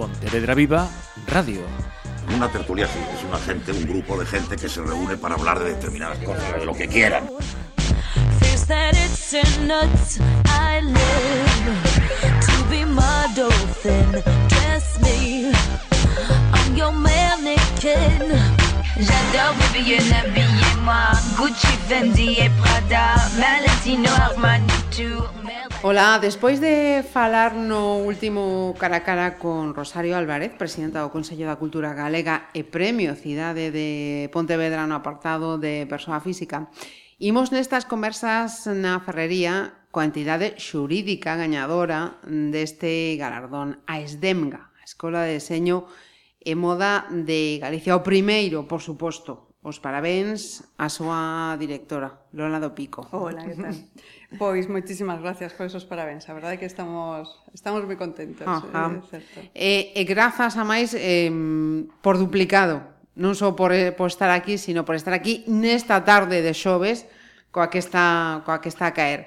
Pontevedra Viva Radio. Una tertulia sí, es una gente, un grupo de gente que se reúne para hablar de determinadas cosas, de lo que quieran. J'adore Vivienne moi Gucci, Fendi e Prada Valentino, Armani, Tour Ola, despois de falar no último cara a cara con Rosario Álvarez, presidenta do Consello da Cultura Galega e Premio Cidade de Pontevedra no apartado de Persoa Física, imos nestas conversas na ferrería coa entidade xurídica gañadora deste galardón, a ESDEMGA, a Escola de Deseño e Moda de Galicia. O primeiro, por suposto, os parabéns á súa directora, Lola do Pico. Hola, que tal? Pois moitísimas gracias por esos parabéns. A verdade é que estamos estamos moi contentos, Ajá. Eh, é certo. E, e grazas a máis eh, por duplicado, non só por, eh, por estar aquí, sino por estar aquí nesta tarde de xoves coa que está coa que está a caer.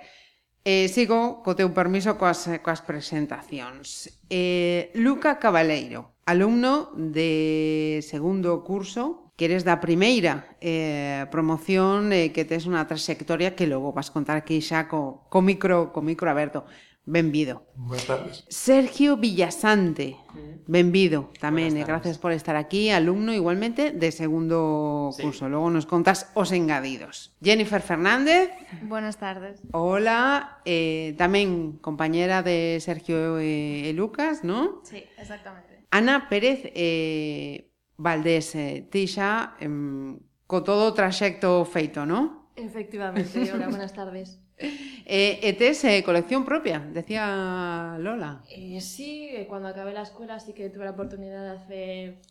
Eh, sigo, co teu permiso, coas, coas presentacións. Eh, Luca Cabaleiro, alumno de segundo curso que eres da primeira eh, promoción eh, que tes unha trayectoria que logo vas contar aquí xa co, co micro co micro aberto. Benvido. Buenas tardes. Sergio Villasante, benvido tamén, e gracias por estar aquí, alumno igualmente de segundo sí. curso. Logo nos contas os engadidos. Jennifer Fernández, Buenas tardes. hola, eh, tamén compañera de Sergio e, e Lucas, ¿no? Sí, exactamente. Ana Pérez eh, Valdés, eh, ti xa em, co todo o traxecto feito, ¿no? Efectivamente. Hola, buenas tardes. Eh, e tes eh, colección propia, decía Lola. Eh, sí, eh, cuando acabé la escuela sí que tuve la oportunidad de hacer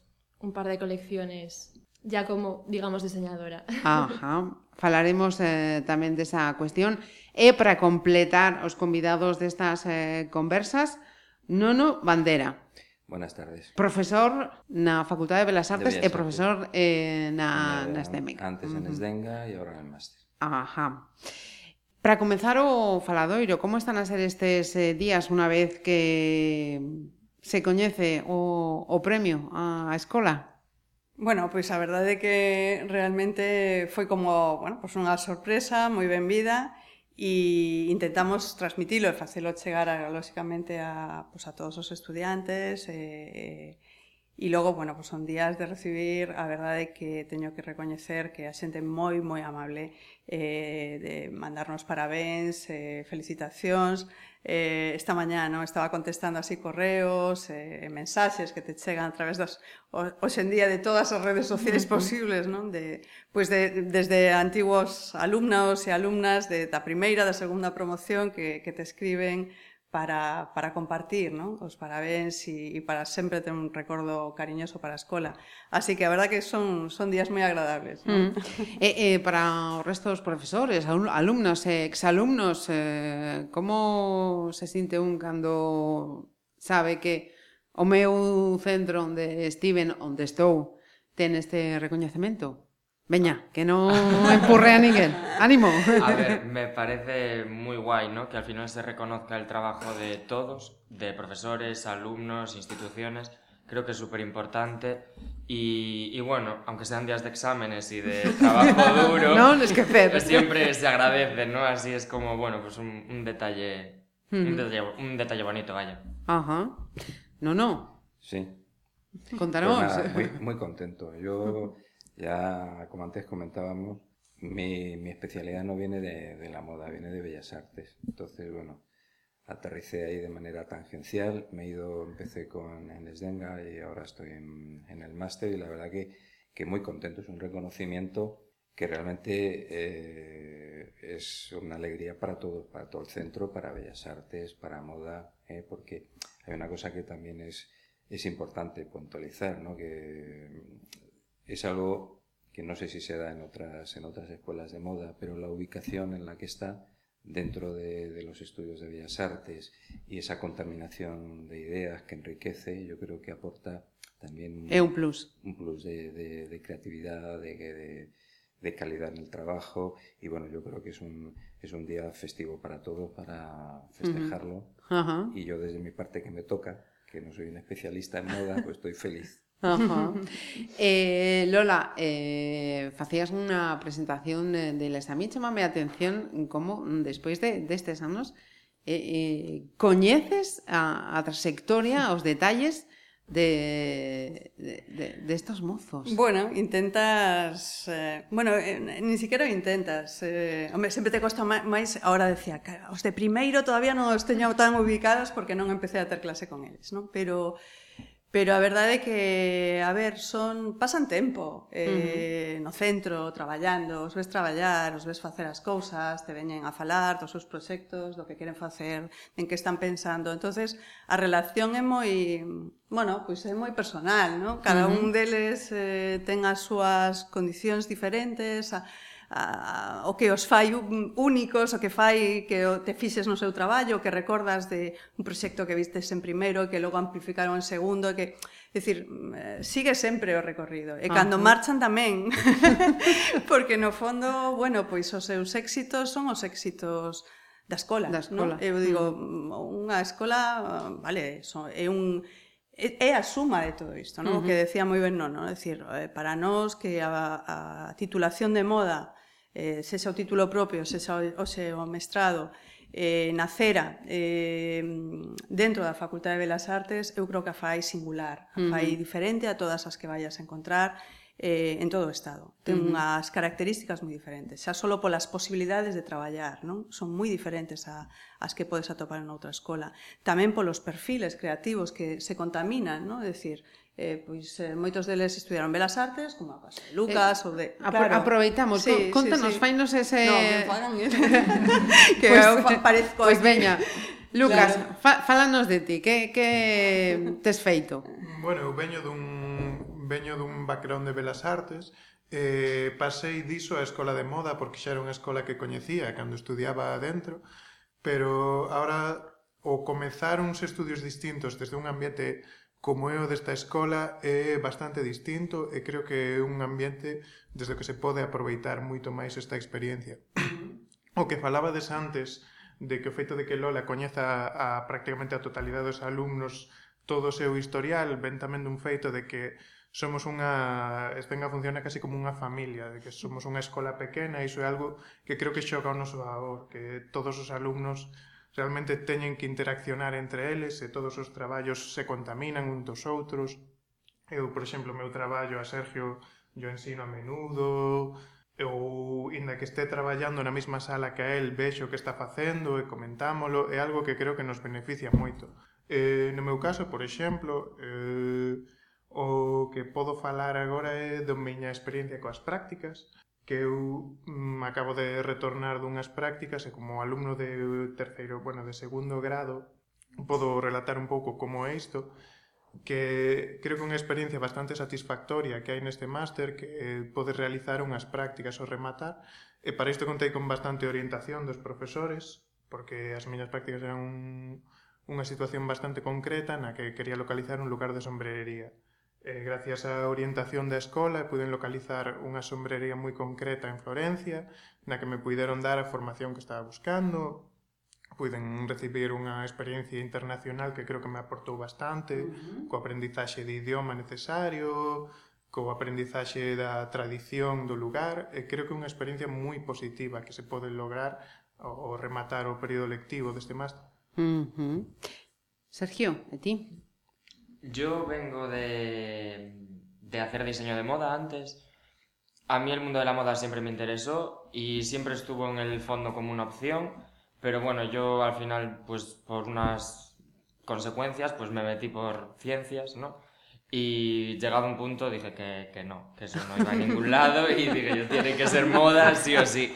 un par de colecciones ya como, digamos, diseñadora. Ajá. Falaremos eh, tamén desa cuestión. E para completar os convidados destas eh, conversas, Nono Bandera, Buenas tardes. Profesor na Facultade de Belas Artes e profesor eh, na, na, na SDEMEC. Antes en Esdenga uh -huh. e agora en máster. Ajá. Para comenzar o faladoiro, como están a ser estes eh, días unha vez que se coñece o, o premio á escola? Bueno, pois a verdade é que realmente foi como, bueno, pois unha sorpresa moi ben vida e intentamos transmitilo e facelo chegar a, lógicamente a, pues a todos os estudiantes, eh, eh E logo, bueno, pues son días de recibir, a verdade que teño que recoñecer que a xente moi, moi amable eh, de mandarnos parabéns, eh, felicitacións. Eh, esta mañá non estaba contestando así correos, eh, mensaxes que te chegan a través dos hoxendía de todas as redes sociales posibles, non? De, pois de, desde antigos alumnos e alumnas de, da primeira, da segunda promoción que, que te escriben para, para compartir, non? Os parabéns e, e para sempre ter un recordo cariñoso para a escola. Así que a verdad que son, son días moi agradables. Non? Mm. e, e para o resto dos profesores, alumnos e exalumnos, eh, como se sinte un cando sabe que o meu centro onde estiven, onde estou, ten este recoñecemento? Veña, que non empurre a ninguén. Ánimo. A ver, me parece muy guay, ¿no? Que al final se reconozca el trabajo de todos, de profesores, alumnos, instituciones. Creo que es súper importante. Y, y bueno, aunque sean días de exámenes y de trabajo duro, Non esquecer. siempre se agradece, ¿no? Así es como, bueno, pues un, un detalle, un Ujú. detalle, un detalle bonito, vaya. Ajá. No, no. Sí. Contanos. Pues nada, muy, muy contento. Yo, ya como antes comentábamos, mi, mi especialidad no viene de, de la moda, viene de Bellas Artes. Entonces, bueno, aterricé ahí de manera tangencial. Me he ido, empecé con en Esdenga y ahora estoy en, en el máster y la verdad que, que muy contento. Es un reconocimiento que realmente eh, es una alegría para todo, para todo el centro, para Bellas Artes, para moda, eh, porque hay una cosa que también es, es importante puntualizar, ¿no? que es algo que no sé si se da en otras, en otras escuelas de moda, pero la ubicación en la que está dentro de, de los estudios de Bellas Artes y esa contaminación de ideas que enriquece, yo creo que aporta también É un plus. un plus de, de- de creatividad, de, de- de calidad en el trabajo y bueno, yo creo que es un, es un día festivo para todos, para festejarlo y yo desde mi parte que me toca, que no soy un especialista en moda, pues estoy feliz. Ajá. Eh, Lola, eh, facías unha presentación del A mí chamame a atención como despois de, destes anos eh, eh, coñeces a, a trayectoria, os detalles de, de, de, de estos mozos. Bueno, intentas... Eh, bueno, eh, ni siquiera intentas. Eh, hombre, sempre te costa máis... Ahora decía, os de primeiro todavía non os teño tan ubicadas porque non empecé a ter clase con eles, non? Pero... Pero a verdade é que, a ver, son pasan tempo eh, uh -huh. no centro, traballando, os ves traballar, os ves facer as cousas, te veñen a falar dos seus proxectos, do que queren facer, en que están pensando. entonces a relación é moi, bueno, pois é moi personal, ¿no? Cada uh -huh. un deles eh, ten as súas condicións diferentes, a, a, o que os fai únicos, o que fai que te fixes no seu traballo, o que recordas de un proxecto que vistes en primeiro, e que logo amplificaron en segundo, que É dicir, mm, eh, sigue sempre o recorrido. E cando Ajá. marchan tamén, porque no fondo, bueno, pois os seus éxitos son os éxitos da escola, da escola. Non? Eu digo, mm. Mm, unha escola, vale, son, é un é a suma de todo isto, non? Uh -huh. O que decía moi ben non, non? dicir, eh, para nós que a, a titulación de moda eh, se xa o título propio, se xa o, se o mestrado, eh, na cera eh, dentro da Facultade de Belas Artes, eu creo que a fai singular, a fai uh -huh. diferente a todas as que vayas a encontrar eh, en todo o Estado. Ten uh -huh. unhas características moi diferentes, xa solo polas posibilidades de traballar, non? son moi diferentes a, as que podes atopar en outra escola. Tamén polos perfiles creativos que se contaminan, non? é dicir, eh, pois eh, moitos deles estudiaron Belas Artes, como a casa de Lucas eh, ou de claro. aproveitamos, sí, contanos, sí, sí. fainos ese No, eh. que fagan que pues, parezco Pois pues veña. Lucas, claro. fa, falanos de ti, que que tes feito? Bueno, eu veño dun veño dun background de Belas Artes, eh, pasei diso á escola de moda porque xa era unha escola que coñecía cando estudiaba dentro, pero ahora o comezar uns estudios distintos desde un ambiente como é o desta escola é bastante distinto e creo que é un ambiente desde que se pode aproveitar moito máis esta experiencia. O que falabades antes de que o feito de que Lola coñeza a, a prácticamente a totalidade dos alumnos todo o seu historial ven tamén dun feito de que somos unha... Espenga funciona casi como unha familia, de que somos unha escola pequena, e iso é algo que creo que xoca o noso favor, que todos os alumnos realmente teñen que interaccionar entre eles e todos os traballos se contaminan un dos outros. Eu, por exemplo, o meu traballo a Sergio yo ensino a menudo, ou inda que este traballando na mesma sala que a el, vexo que está facendo e comentámolo, é algo que creo que nos beneficia moito. Eh, no meu caso, por exemplo, eh, o que podo falar agora é da miña experiencia coas prácticas que eu mm, acabo de retornar dunhas prácticas e como alumno de terceiro, bueno, de segundo grado, podo relatar un pouco como é isto, que creo que é unha experiencia bastante satisfactoria que hai neste máster que eh, podes realizar unhas prácticas ao rematar e para isto contei con bastante orientación dos profesores porque as miñas prácticas eran un, unha situación bastante concreta na que quería localizar un lugar de sombrería. Eh, gracias á orientación da escola puden localizar unha sombrería moi concreta en Florencia, na que me puideron dar a formación que estaba buscando, puiden recibir unha experiencia internacional que creo que me aportou bastante, uh -huh. co aprendizaxe de idioma necesario, co aprendizaxe da tradición do lugar, e creo que é unha experiencia moi positiva que se pode lograr ao rematar o período lectivo deste máster. Uh -huh. Sergio, a ti? Yo vengo de, de hacer diseño de moda antes. A mí el mundo de la moda siempre me interesó y siempre estuvo en el fondo como una opción, pero bueno, yo al final, pues por unas consecuencias, pues me metí por ciencias, ¿no? Y llegado a un punto dije que, que no, que eso no iba a ningún lado y dije, yo tiene que ser moda sí o sí.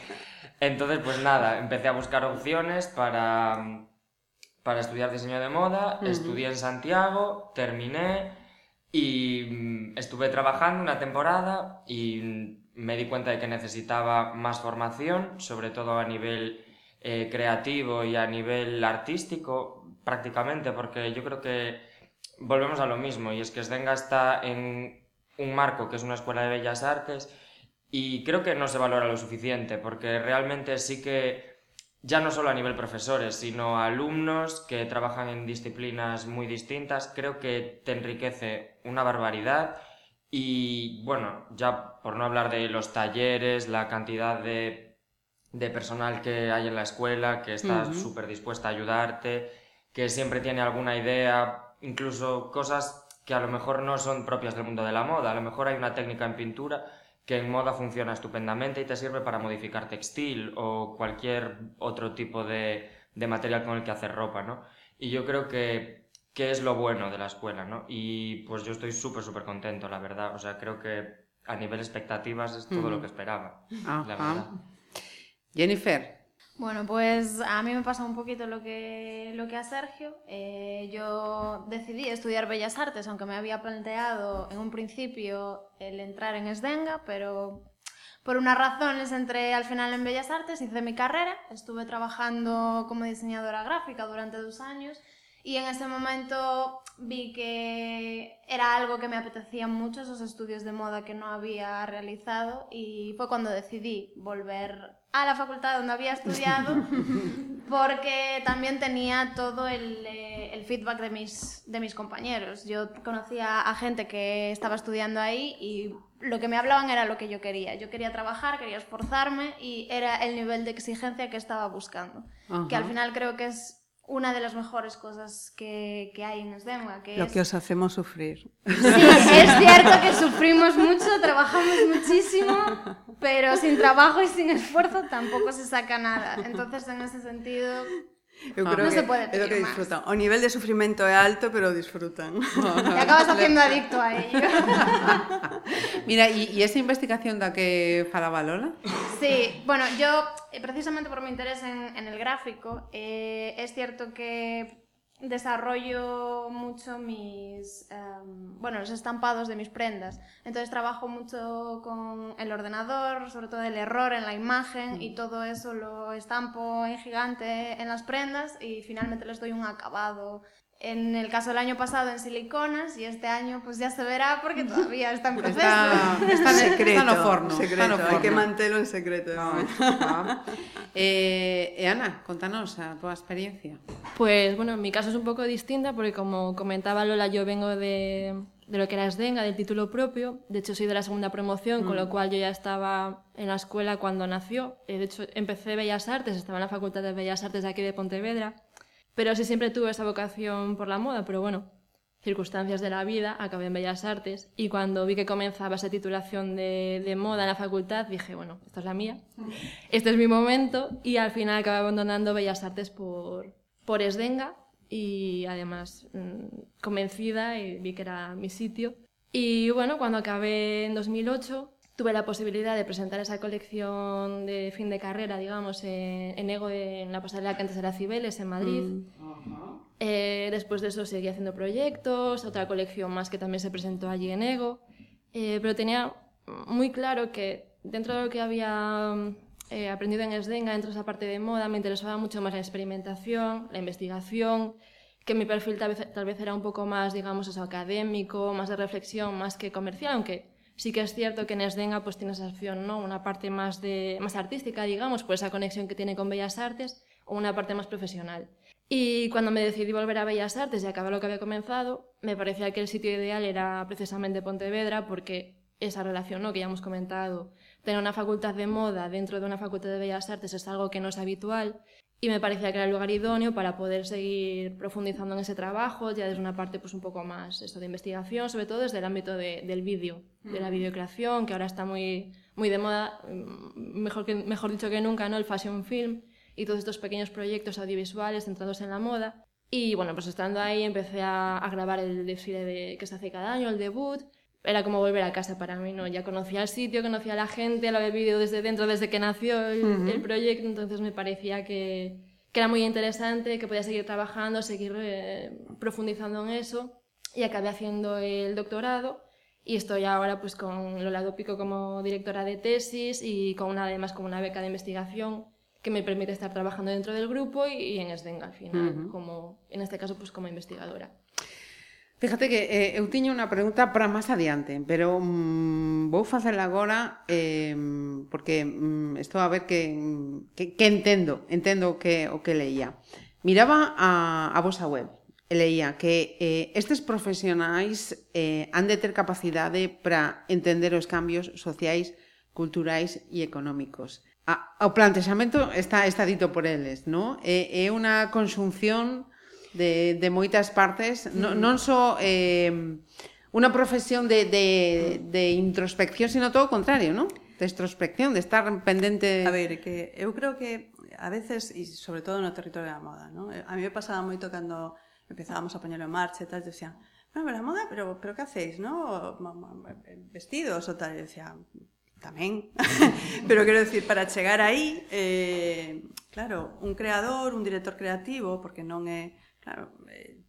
Entonces, pues nada, empecé a buscar opciones para, para estudiar diseño de moda, uh -huh. estudié en Santiago, terminé y mm, estuve trabajando una temporada y me di cuenta de que necesitaba más formación, sobre todo a nivel eh, creativo y a nivel artístico prácticamente, porque yo creo que volvemos a lo mismo y es que Sdenga está en un marco que es una escuela de bellas artes y creo que no se valora lo suficiente porque realmente sí que ya no solo a nivel profesores, sino a alumnos que trabajan en disciplinas muy distintas, creo que te enriquece una barbaridad. Y bueno, ya por no hablar de los talleres, la cantidad de, de personal que hay en la escuela, que está Ujú. súper dispuesta a ayudarte, que siempre tiene alguna idea, incluso cosas que a lo mejor no son propias del mundo de la moda, a lo mejor hay una técnica en pintura que en moda funciona estupendamente y te sirve para modificar textil o cualquier otro tipo de, de material con el que hacer ropa, ¿no? Y yo creo que, que es lo bueno de la escuela, ¿no? Y pues yo estoy súper, súper contento, la verdad. O sea, creo que a nivel expectativas es todo lo que esperaba, Ajá. la verdad. Jennifer, Bueno, pues a mí me pasa un poquito lo que, lo que a Sergio. Eh, yo decidí estudiar Bellas Artes, aunque me había planteado en un principio el entrar en Esdenga, pero por unas razones entré al final en Bellas Artes, hice mi carrera, estuve trabajando como diseñadora gráfica durante dos años y en ese momento vi que era algo que me apetecía mucho, esos estudios de moda que no había realizado y fue cuando decidí volver a la facultad donde había estudiado porque también tenía todo el, eh, el feedback de mis, de mis compañeros. Yo conocía a gente que estaba estudiando ahí y lo que me hablaban era lo que yo quería. Yo quería trabajar, quería esforzarme y era el nivel de exigencia que estaba buscando. Que al final creo que es una de las mejores cosas que, que hay en Esdema, que Lo es... que os hacemos sufrir. Sí, es cierto que sufrimos mucho, trabajamos muchísimo, pero sin trabajo y sin esfuerzo tampoco se saca nada. Entonces, en ese sentido, Eu Ah. creo Non que se pode é do que pedir disfrutan. O nivel de sufrimento é alto, pero disfrutan. te acabas haciendo adicto a ello. mira, e, e esa investigación da que falaba Lola? Sí, bueno, yo eh, precisamente por mi interés en, en el gráfico, eh, es cierto que desarrollo mucho mis, em, bueno, los estampados de mis prendas. Entonces trabajo mucho con el ordenador, sobre todo el error en la imagen y todo eso lo estampo en gigante en las prendas y finalmente les doy un acabado. En el caso del año pasado en siliconas y este año pues ya se verá porque todavía está en proceso. Está, está, secreto, está no forno. secreto. está no Hai que forno. mantelo en secreto. de Ah, momento. ah. Eh, e Ana, contanos a túa experiencia. Pues bueno, en mi caso es un poco distinta porque como comentaba Lola, yo vengo de, de lo que era Esdenga, del título propio. De hecho, soy de la segunda promoción, con lo cual yo ya estaba en la escuela cuando nació. Eh, de hecho, empecé Bellas Artes, estaba en la Facultad de Bellas Artes de aquí de Pontevedra. Pero sí siempre tuve esa vocación por la moda, pero bueno, circunstancias de la vida, acabé en Bellas Artes y cuando vi que comenzaba esa titulación de, de moda en la facultad, dije, bueno, esta es la mía, este es mi momento y al final acabé abandonando Bellas Artes por, por Esdenga y además mm, convencida y vi que era mi sitio. Y bueno, cuando acabé en 2008 tuve la posibilidad de presentar esa colección de fin de carrera, digamos, en, en Ego, en la pasarela que antes era Cibeles, en Madrid. Eh, después de eso seguí haciendo proyectos, otra colección más que también se presentó allí en Ego, eh, pero tenía muy claro que dentro de lo que había eh, aprendido en Esdenga, dentro de esa parte de moda, me interesaba mucho más la experimentación, la investigación, que mi perfil tal vez, tal vez era un poco más, digamos, eso, académico, más de reflexión, más que comercial, aunque sí que es cierto que en Esdenga pues tiene esa opción, ¿no? Una parte más, de, más artística, digamos, por esa conexión que tiene con Bellas Artes, o una parte más profesional. Y cuando me decidí volver a Bellas Artes y acabar lo que había comenzado, me parecía que el sitio ideal era precisamente Pontevedra porque esa relación ¿no? que ya hemos comentado, tener una facultad de moda dentro de una facultad de Bellas Artes es algo que no es habitual y me parecía que era el lugar idóneo para poder seguir profundizando en ese trabajo, ya desde una parte pues un poco más esto de investigación, sobre todo desde el ámbito de- del vídeo, de la videocreación, que ahora está muy, muy de moda, mm, mejor, que, mejor dicho que nunca, ¿no? el fashion film y todos estos pequeños proyectos audiovisuales centrados en la moda. Y bueno, pues estando ahí empecé a, a grabar el desfile de, que se hace cada año, el debut. Era como volver a casa para mí, ¿no? Ya conocía el sitio, conocía a la gente, lo había vivido desde dentro, desde que nació el, el proyecto, entonces me parecía que, que era muy interesante, que podía seguir trabajando, seguir eh, profundizando en eso. Y acabé haciendo el doctorado y estoy ahora pues con Lola Dópico como directora de tesis y con una, además con una beca de investigación que me permite estar trabajando dentro del grupo y, y en Esdenga al final, como, en este caso pues como investigadora. Fíjate que eh, eu tiño unha pregunta para máis adiante, pero mm, vou facela agora eh, porque mm, estou a ver que, que, que entendo, entendo que, o que leía. Miraba a, a vosa web e leía que eh, estes profesionais eh, han de ter capacidade para entender os cambios sociais, culturais e económicos. A, o plantexamento está, está dito por eles, non? É, é unha conxunción de, de moitas partes, non, non só eh, unha profesión de, de, de introspección, sino todo o contrario, non? De introspección, de estar pendente... A ver, que eu creo que a veces, e sobre todo no territorio da moda, ¿no? Eh, a mí me pasaba moito cando empezábamos a poñelo en marcha e tal, e decían, bueno, pero a moda, pero, pero que hacéis, no? Vestidos ou tal, e decían, tamén, pero quero decir, para chegar aí, eh, claro, un creador, un director creativo, porque non é Claro, eh,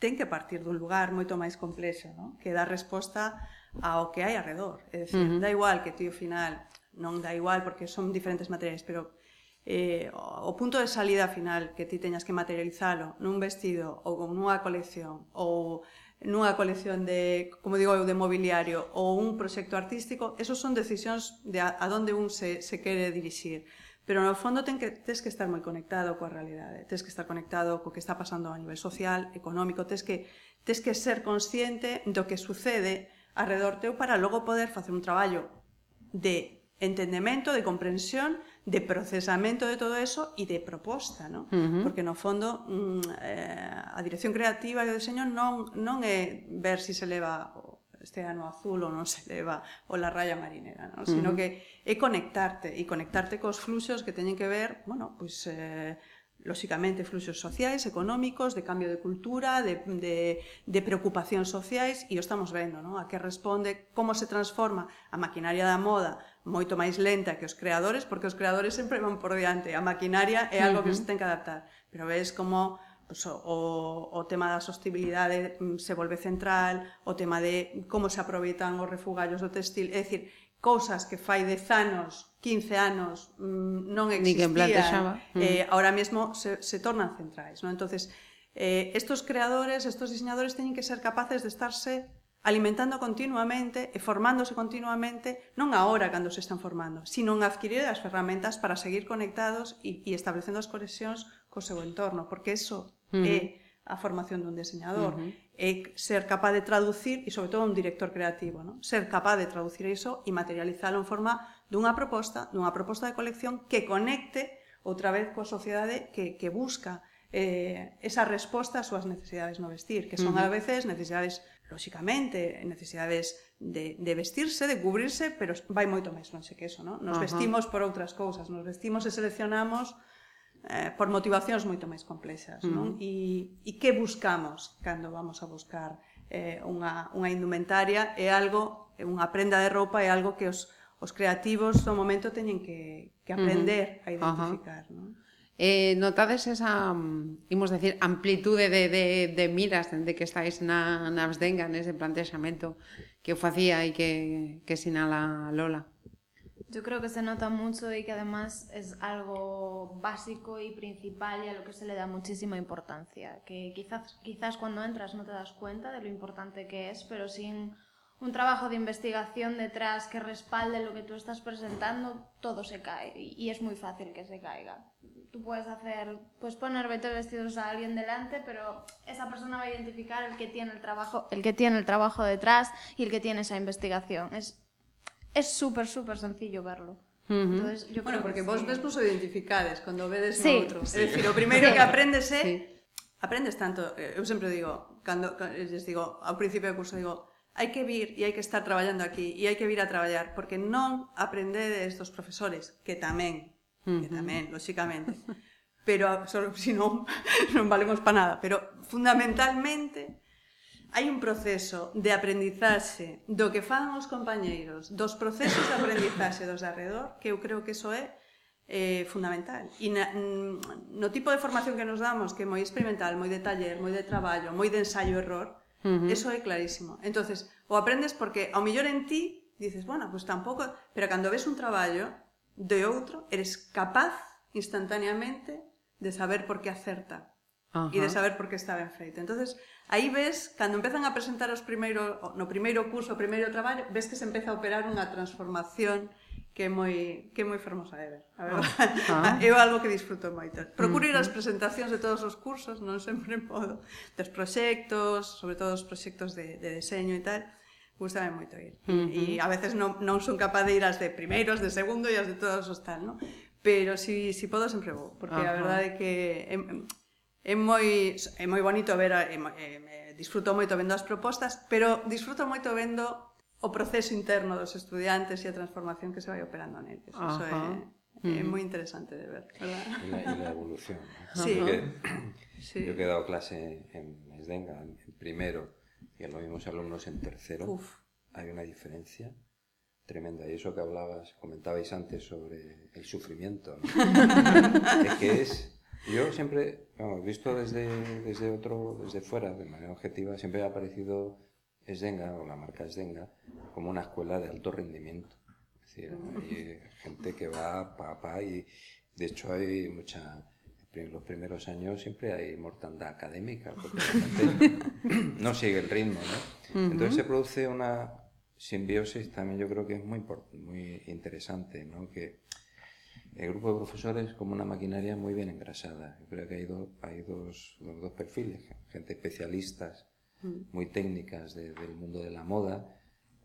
ten que partir dun lugar moito máis complexo, non? que dá resposta ao que hai alrededor. É dicir, uh -huh. dá igual que ti o final, non dá igual porque son diferentes materiais, pero eh, o punto de salida final que ti teñas que materializalo nun vestido ou nunha colección ou nunha colección de, como digo eu, de mobiliario ou un proxecto artístico, esos son decisións de a, a donde un se, se quere dirixir. Pero no fondo ten que, tes que estar moi conectado coa realidade, tes que estar conectado co que está pasando a nivel social, económico, tes que, tes que ser consciente do que sucede alrededor teu para logo poder facer un traballo de entendemento, de comprensión, de procesamento de todo eso e de proposta, ¿no? Uh -huh. Porque no fondo mm, eh, a dirección creativa e o diseño non, non é ver se si se leva este ano azul ou non se leva ou la raya marinera, non? Uh -huh. sino que é conectarte e conectarte cos fluxos que teñen que ver, bueno, pois eh, lóxicamente fluxos sociais, económicos, de cambio de cultura, de, de, de preocupacións sociais, e o estamos vendo, non? a que responde, como se transforma a maquinaria da moda moito máis lenta que os creadores, porque os creadores sempre van por diante, a maquinaria é algo uh -huh. que se ten que adaptar, pero ves como so, o, o tema da sostibilidade mm, se volve central, o tema de como se aproveitan os refugallos do textil, é dicir, cousas que fai 10 anos, 15 anos mm, non existían, eh, ahora mesmo se, se tornan centrais. Non? entonces eh, estos creadores, estos diseñadores teñen que ser capaces de estarse alimentando continuamente e formándose continuamente, non agora cando se están formando, sino en adquirir as ferramentas para seguir conectados e, e establecendo as conexións co seu entorno, porque eso uh -huh. é a formación dun diseñador, uh -huh. é ser capaz de traducir, e sobre todo un director creativo, ¿no? ser capaz de traducir iso e materializalo en forma dunha proposta, dunha proposta de colección que conecte outra vez coa sociedade que, que busca eh, esa resposta ás súas necesidades no vestir, que son uh -huh. a veces necesidades, lóxicamente, necesidades de, de vestirse, de cubrirse, pero vai moito máis longe que eso, ¿no? Nos uh -huh. vestimos por outras cousas, nos vestimos e seleccionamos eh, por motivacións moito máis complexas, non? E, e que buscamos cando vamos a buscar eh, unha, unha indumentaria é algo, unha prenda de roupa é algo que os, os creativos no momento teñen que, que aprender uh -huh. a identificar, uh -huh. non? Eh, notades esa, imos decir, amplitude de, de, de miras de que estáis na, na Absdenga, nese plantexamento que eu facía e que, que sinala Lola? Yo creo que se nota mucho y que además es algo básico y principal y a lo que se le da muchísima importancia. Que quizás, quizás cuando entras no te das cuenta de lo importante que es, pero sin un trabajo de investigación detrás que respalde lo que tú estás presentando, todo se cae y es muy fácil que se caiga. Tú puedes hacer, pues poner 20 vestidos a alguien delante, pero esa persona va a identificar el que tiene el trabajo, el que tiene el trabajo detrás y el que tiene esa investigación. Es es súper, súper sencillo verlo. Uh -huh. Entonces, yo bueno, porque vos sí. ves vos o identificades cando vedes sí. outro. Sí. É dicir, o primeiro que aprendes é sí. aprendes tanto, eh, eu sempre digo, cando les digo ao principio do curso digo, hai que vir e hai que estar traballando aquí e hai que vir a traballar porque non aprendedes dos profesores, que tamén, uh -huh. que tamén, lóxicamente. pero só se non non valemos para nada, pero fundamentalmente hai un proceso de aprendizaxe do que fan os compañeiros, dos procesos de aprendizaxe dos de alrededor, que eu creo que iso é eh, fundamental. E na, mm, no tipo de formación que nos damos, que é moi experimental, moi de taller, moi de traballo, moi de ensayo-error, uh -huh. eso é clarísimo. entonces o aprendes porque ao mellor en ti dices, bueno, pues tampouco... Pero cando ves un traballo de outro, eres capaz instantaneamente de saber por que acerta. Ajá. e de saber por que está ben feito. Entonces, aí ves, cando empezan a presentar os primeiro, no primeiro curso, o primeiro traballo, ves que se empeza a operar unha transformación que é moi que é moi fermosa de ver. A verdade. ah, ah. algo que disfruto moito. Procuro ir ás presentacións de todos os cursos, non sempre podo, dos proxectos, sobre todo os proxectos de, de deseño e tal, gustame moito ir. Uh -huh. E a veces non, non son capaz de ir ás de primeiros, de segundo e ás de todos os tal, non? Pero si, si podo sempre vou, porque Ajá. a verdade é que em, em, é moi é moi bonito ver, é, moi- é, é, disfruto moito vendo as propostas, pero disfruto moito vendo o proceso interno dos estudiantes e a transformación que se vai operando neles. Eso é, Ajá. é moi interesante de ver, verdad? Y la, y la evolución. ¿no? Sí. Porque Sí. Yo que he dado clase en Esdenga, en primero, y a los mismos alumnos en tercero, Uf. hay una diferencia tremenda. Y eso que hablabas, comentabais antes sobre el sufrimiento, ¿no? es que es... Yo siempre, vamos, visto desde, desde otro, desde fuera, de manera objetiva, siempre me ha parecido Esdenga, o la marca Esdenga, como una escuela de alto rendimiento. Es decir, hay gente que va pa, pa y de hecho hay mucha... En los primeros años siempre hay mortandad académica, porque no sigue el ritmo, ¿no? Entonces se produce una simbiosis también yo creo que es muy, muy interesante, ¿no? Que el grupo de profesores como una maquinaria muy bien engrasada. Yo creo que hay, do- hay dos, los dos perfiles, gente especialistas, muy técnicas de- del mundo de la moda,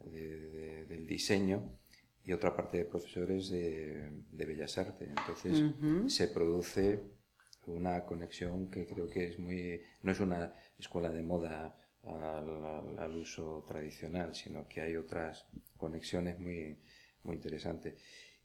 de- de- del diseño, y otra parte de profesores de, de bellas artes. Entonces se produce una conexión que creo que es muy... no es una escuela de moda al, al- al uso tradicional, sino que hay otras conexiones muy, muy interesantes.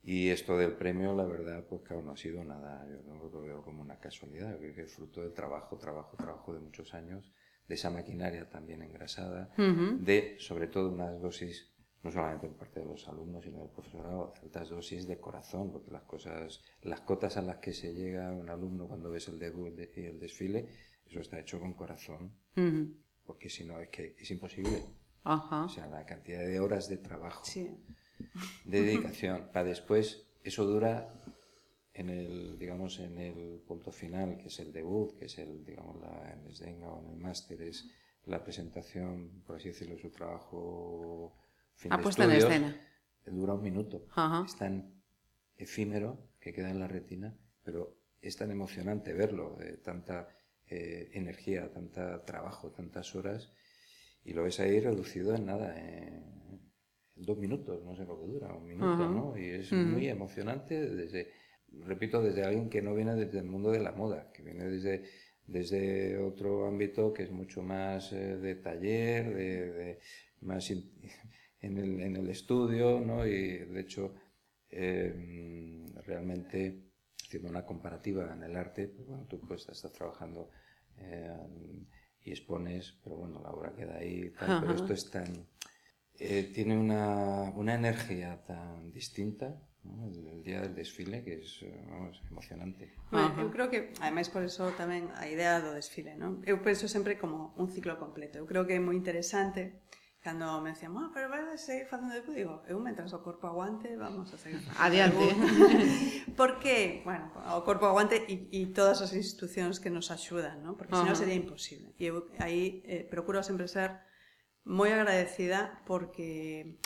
Y esto del premio, la verdad, pues claro, no ha sido nada, yo no lo veo como una casualidad, creo que es fruto del trabajo, trabajo, trabajo de muchos años, de esa maquinaria también engrasada, de sobre todo unas dosis, no solamente por parte de los alumnos, sino del profesorado, altas dosis de corazón, porque las cosas, las cotas a las que se llega un alumno cuando ves el debut y el desfile, eso está hecho con corazón, porque si no es que es imposible. Ajá. O sea, la cantidad de horas de trabajo, Sí. De dedicación, para después, eso dura en el, digamos, en el punto final, que es el debut, que es el, digamos, la, en el Sdenga o en el máster, es la presentación, por así decirlo, de su trabajo fin Ah, de puesta en escena. Dura un minuto. Ajá. Es tan efímero que queda en la retina, pero es tan emocionante verlo, de tanta eh, energía, tanta trabajo, tantas horas, y lo ves ahí reducido en nada, en dos minutos, no sé lo que dura, un minuto. ¿no? Y es Ujú. muy emocionante desde, repito, desde alguien que no viene desde el mundo de la moda, que viene desde, desde otro ámbito que es mucho más eh, de taller, de, de- más in- en, el, en el estudio, ¿no? Y de hecho, eh, realmente, haciendo una comparativa en el arte, pues bueno, tú pues estás trabajando eh, y expones, pero bueno, la obra queda ahí, tal, pero esto es tan... eh, tiene una, una, energía tan distinta. ¿no? El, el, día del desfile que es eh, vamos, emocionante. Bueno, eu creo que ademais por eso tamén a idea do desfile, non? Eu penso sempre como un ciclo completo. Eu creo que é moi interesante cando me decían, ah, pero vais a seguir facendo deporte, digo, eu mentras o corpo aguante, vamos a seguir. Adiante. Porque, bueno, o corpo aguante e, e todas as institucións que nos axudan, ¿no? porque senón sería imposible. E eu aí eh, procuro sempre ser moi agradecida porque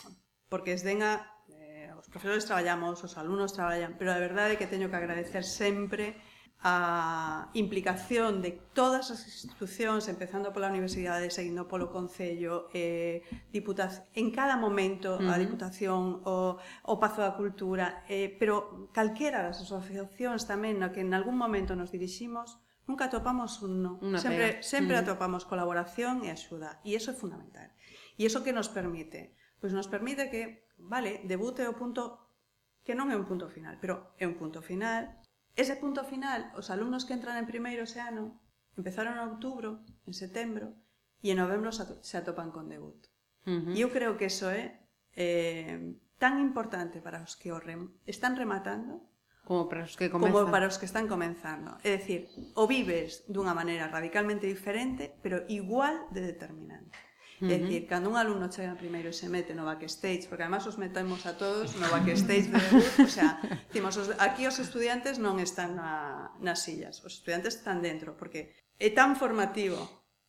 porque es den a, eh, os profesores traballamos, os alumnos traballan, pero a verdade é que teño que agradecer sempre a implicación de todas as institucións, empezando pola universidade, seguindo polo Concello, eh, diputación, en cada momento uh -huh. a Diputación, o, o Pazo da Cultura, eh, pero calquera das asociacións tamén no que en algún momento nos diriximos, Nunca atopamos un no. Una sempre pega. sempre mm. atopamos colaboración e axuda. E iso é fundamental. E iso que nos permite? Pois nos permite que, vale, debute o punto que non é un punto final, pero é un punto final. Ese punto final, os alumnos que entran en primeiro ese ano, empezaron en outubro, en setembro, e en novembro se atopan con debut. Uh -huh. E eu creo que eso é eh, tan importante para os que o rem, están rematando, Como para os que comezan. Como para os que están comenzando. É dicir, o vives dunha maneira radicalmente diferente, pero igual de determinante. Uh -huh. É dicir, cando un alumno chega primeiro e se mete no backstage, porque además os metemos a todos no backstage de debut, o sea, decimos, os, aquí os estudiantes non están na, nas sillas, os estudiantes están dentro, porque é tan formativo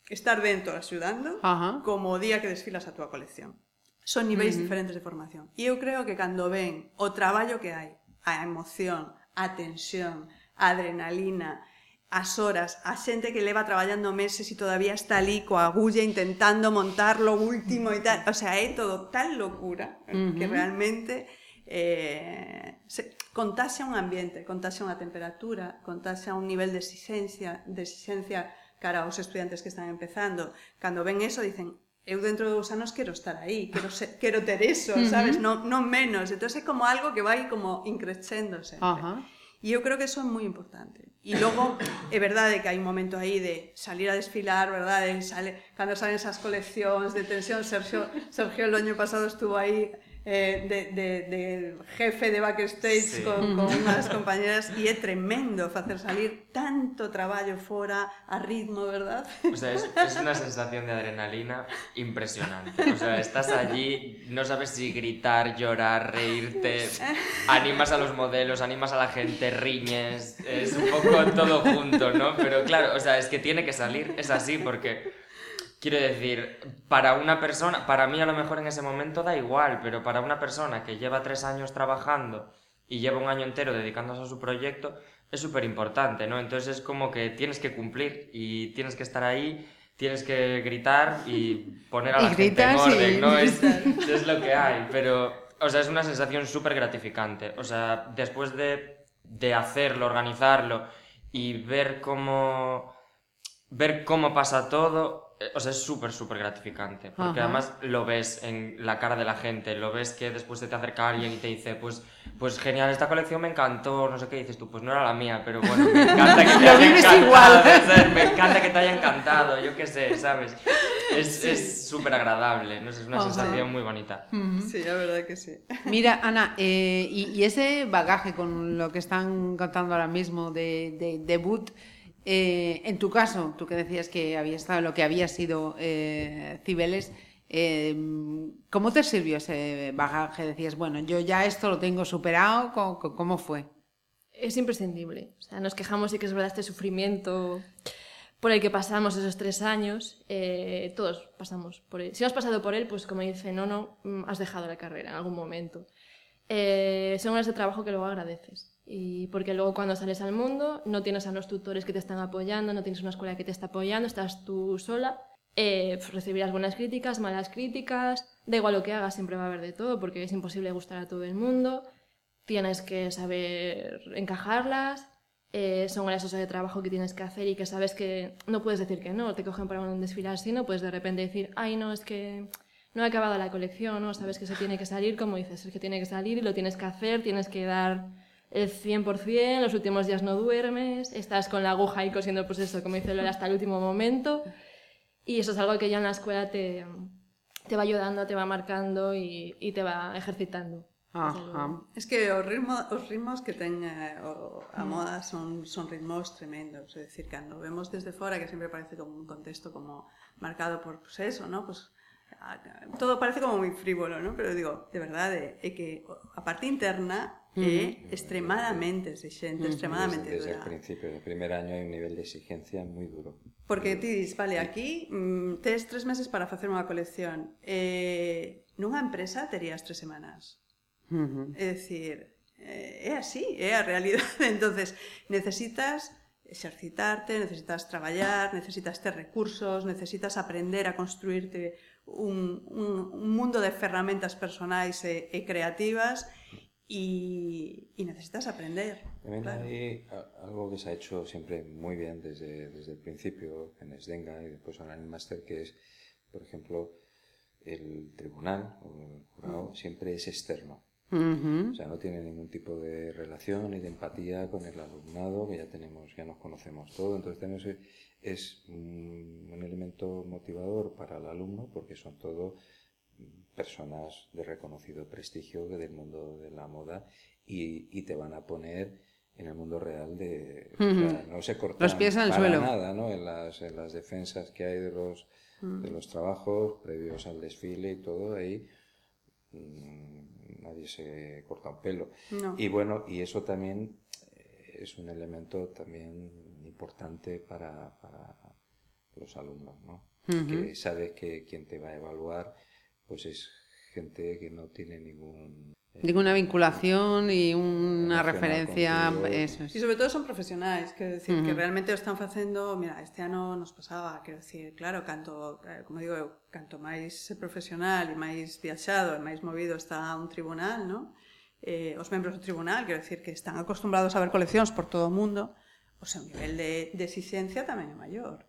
estar dentro axudando uh -huh. como o día que desfilas a túa colección. Son niveis uh -huh. diferentes de formación. E eu creo que cando ven o traballo que hai, a emoción, a tensión, a adrenalina, as horas, a xente que leva traballando meses e todavía está ali coa agulla intentando montar lo último e tal, o sea, é todo tal locura uh -huh. que realmente eh, se, contase a un ambiente, contase a unha temperatura, contase a un nivel de exigencia, de exigencia cara aos estudiantes que están empezando. Cando ven eso, dicen, eu dentro de dous anos quero estar aí, quero, ser, quero ter eso, uh -huh. sabes? Non, non menos. Entón é como algo que vai como increchéndose. sempre. Uh -huh. E eu creo que eso é moi importante. E logo, é verdade que hai un momento aí de salir a desfilar, verdade? Sale, cando salen esas coleccións de tensión, Sergio, Sergio el año pasado estuvo aí eh, de, de, de jefe de backstage Sí. con, con unhas compañeras e é tremendo facer salir tanto traballo fora a ritmo, verdad? O sea, es, es una sensación de adrenalina impresionante. O sea, estás allí, no sabes si gritar, llorar, reírte, animas a los modelos, animas a la gente, riñes, es un poco todo junto, ¿no? Pero claro, o sea, es que tiene que salir, es así, porque quiero decir, para una persona, para mí a lo mejor en ese momento da igual, pero para una persona que lleva tres años trabajando y lleva un año entero dedicándose a su proyecto, es súper importante, ¿no? Entonces es como que tienes que cumplir y tienes que estar ahí, tienes que gritar y poner a Y la gente en orden, ¿no? Es, es lo que hay, pero, o sea, es una sensación súper gratificante. O sea, después de, de hacerlo, organizarlo y ver cómo, ver cómo pasa todo, o sea, es súper, súper gratificante. Porque Ajá. además lo ves en la cara de la gente, lo ves que después se te acerca alguien y te dice, pues, pues genial, esta colección me encantó, no sé qué, dices tú, pues no era la mía, pero bueno, me encanta que te haya encantado, igual. ¿sabes? me encanta que te haya encantado, yo qué sé, ¿sabes? Es es súper agradable, no sé, es una Ajá. sensación muy bonita. Sí, a verdade que sí. Mira, Ana, eh, y, y ese bagaje con lo que están contando ahora mismo de, de debut, eh, en tu caso, tú que decías que había estado lo que había sido eh, Cibeles, eh, ¿cómo te sirvió ese bagaje? Decías, bueno, yo ya esto lo tengo superado, ¿cómo, fue? Es imprescindible. O sea, nos quejamos y que es verdad este sufrimiento por el que pasamos esos tres años. todos pasamos por él. Si no has pasado por él, pues como dice Nono, mm, has dejado la carrera en algún momento. Son horas de trabajo que luego agradeces. Y porque luego cuando sales al mundo no tienes a los tutores que te están apoyando, no tienes una escuela que te está apoyando, estás tú sola. Eh, pues recibirás buenas críticas, malas críticas, da igual lo que hagas, siempre va a haber de todo porque es imposible gustar a todo el mundo tienes que saber encajarlas, eh, son horas de trabajo que tienes que hacer y que sabes que no puedes decir que no, te cogen para un desfilar así, no puedes de repente decir, ay no, es que no he acabado la colección, ¿no? sabes que se tiene que salir, como dices, es que tiene que salir y lo tienes que hacer, tienes que dar el 100%, los últimos días no duermes, estás con la aguja ahí cosiendo, pues eso, como dice Lola, hasta el último momento, y eso es algo que ya en la escuela te, te va ayudando, te va marcando y, y te va ejercitando. Ajá. Es que os, ritmo, os ritmos que ten o, a moda son, son ritmos tremendos, é dicir, cando vemos desde fora que sempre parece como un contexto como marcado por pues eso, ¿no? Pues, a- todo parece como moi frívolo, ¿no? Pero digo, de verdade, é que a parte interna mm. é extremadamente exigente, mm. extremadamente desde, dura. Desde o principio, o primer año hai un nivel de exigencia moi duro. Porque ti dis, vale, aquí mm, tes tres meses para facer unha colección. Eh, nunha empresa terías tres semanas. Uh -huh. É dicir, eh, é así, é a realidade. entonces necesitas exercitarte, necesitas traballar, necesitas ter recursos, necesitas aprender a construirte un, un, un mundo de ferramentas personais e, e creativas e, e necesitas aprender. También claro. hay algo que se ha hecho siempre muy bien desde, desde el principio en Esdenga y después ahora en el máster, que es, por ejemplo, el tribunal o el jurado siempre es externo. Ujú. O sea, no tiene ningún tipo de relación ni de empatía con el alumnado, que ya tenemos, ya nos conocemos todo. Entonces tenemos, es un, un elemento motivador para el alumno porque son todo personas de reconocido prestigio del mundo de la moda y, y te van a poner en el mundo real de... o sea, Ujú. no se cortan Los pies para suelo. nada, ¿no? En las, en las defensas que hay de los, de los trabajos previos al desfile y todo, ahí mm, nadie se corta un pelo. No. Y bueno, y eso también eh, es un elemento también importante para, para, los alumnos, ¿no? Que sabes que quien te va a evaluar, pues es gente que no tiene ningún eh, ninguna vinculación y una referencia. Eso es. Y sobre todo son profesionais, quero decir, uh -huh. que realmente o están facendo, mira, este ano nos pasaba, quero decir, claro, canto, eh, como digo, canto máis profesional e máis viaxado e máis movido está un tribunal, ¿no? Eh, os membros do tribunal, quero decir, que están acostumbrados a ver coleccións por todo o mundo, o seu nivel de, de exigencia tamén é maior.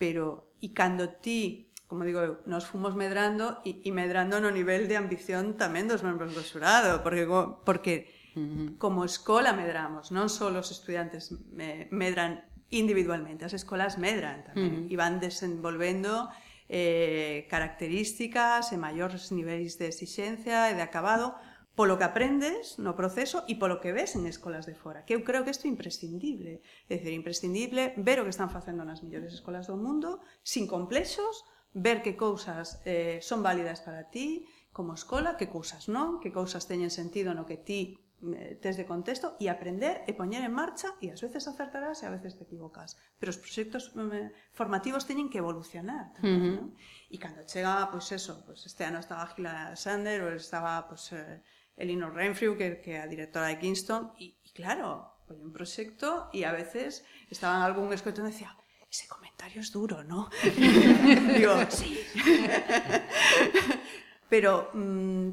Pero, e cando ti como digo eu, nos fomos medrando e, e medrando no nivel de ambición tamén dos membros do xurado, porque porque como escola medramos, non só os estudiantes medran individualmente, as escolas medran tamén uh -huh. e van desenvolvendo eh, características e maiores niveis de exixencia e de acabado polo que aprendes no proceso e polo que ves en escolas de fora, que eu creo que isto é imprescindible. É dicir, imprescindible ver o que están facendo nas mellores escolas do mundo, sin complexos, ver que cousas eh, son válidas para ti como escola, que cousas non, que cousas teñen sentido no que ti eh, tes de contexto e aprender e poñer en marcha e ás veces acertarás e ás veces te equivocas. Pero os proxectos eh, formativos teñen que evolucionar tamén, uh -huh. non? E cando chega, pois eso, pois este ano estaba Gila Sander ou estaba pois eh, Elinor Renfrew, que, que é a directora de Kingston, e, e claro, foi un proxecto e a veces estaban algún escoito e decía, ese comentario es duro, ¿no? Digo, sí. pero, mm,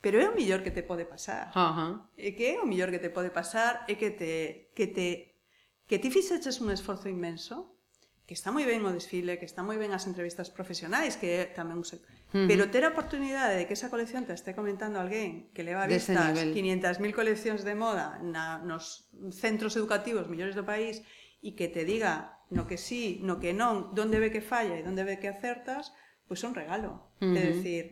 pero é o millor que te pode pasar. Uh -huh. E que é o millor que te pode pasar é que te, que te que ti fixeches un esforzo inmenso, que está moi ben o desfile, que está moi ben as entrevistas profesionais, que tamén un Uh -huh. Pero ter a oportunidade de que esa colección te esté comentando alguén que leva vistas 500.000 coleccións de moda na, nos centros educativos millores do país e que te diga no que sí, no que non, donde ve que falla e donde ve que acertas, pois pues é un regalo. Uh -huh. É dicir,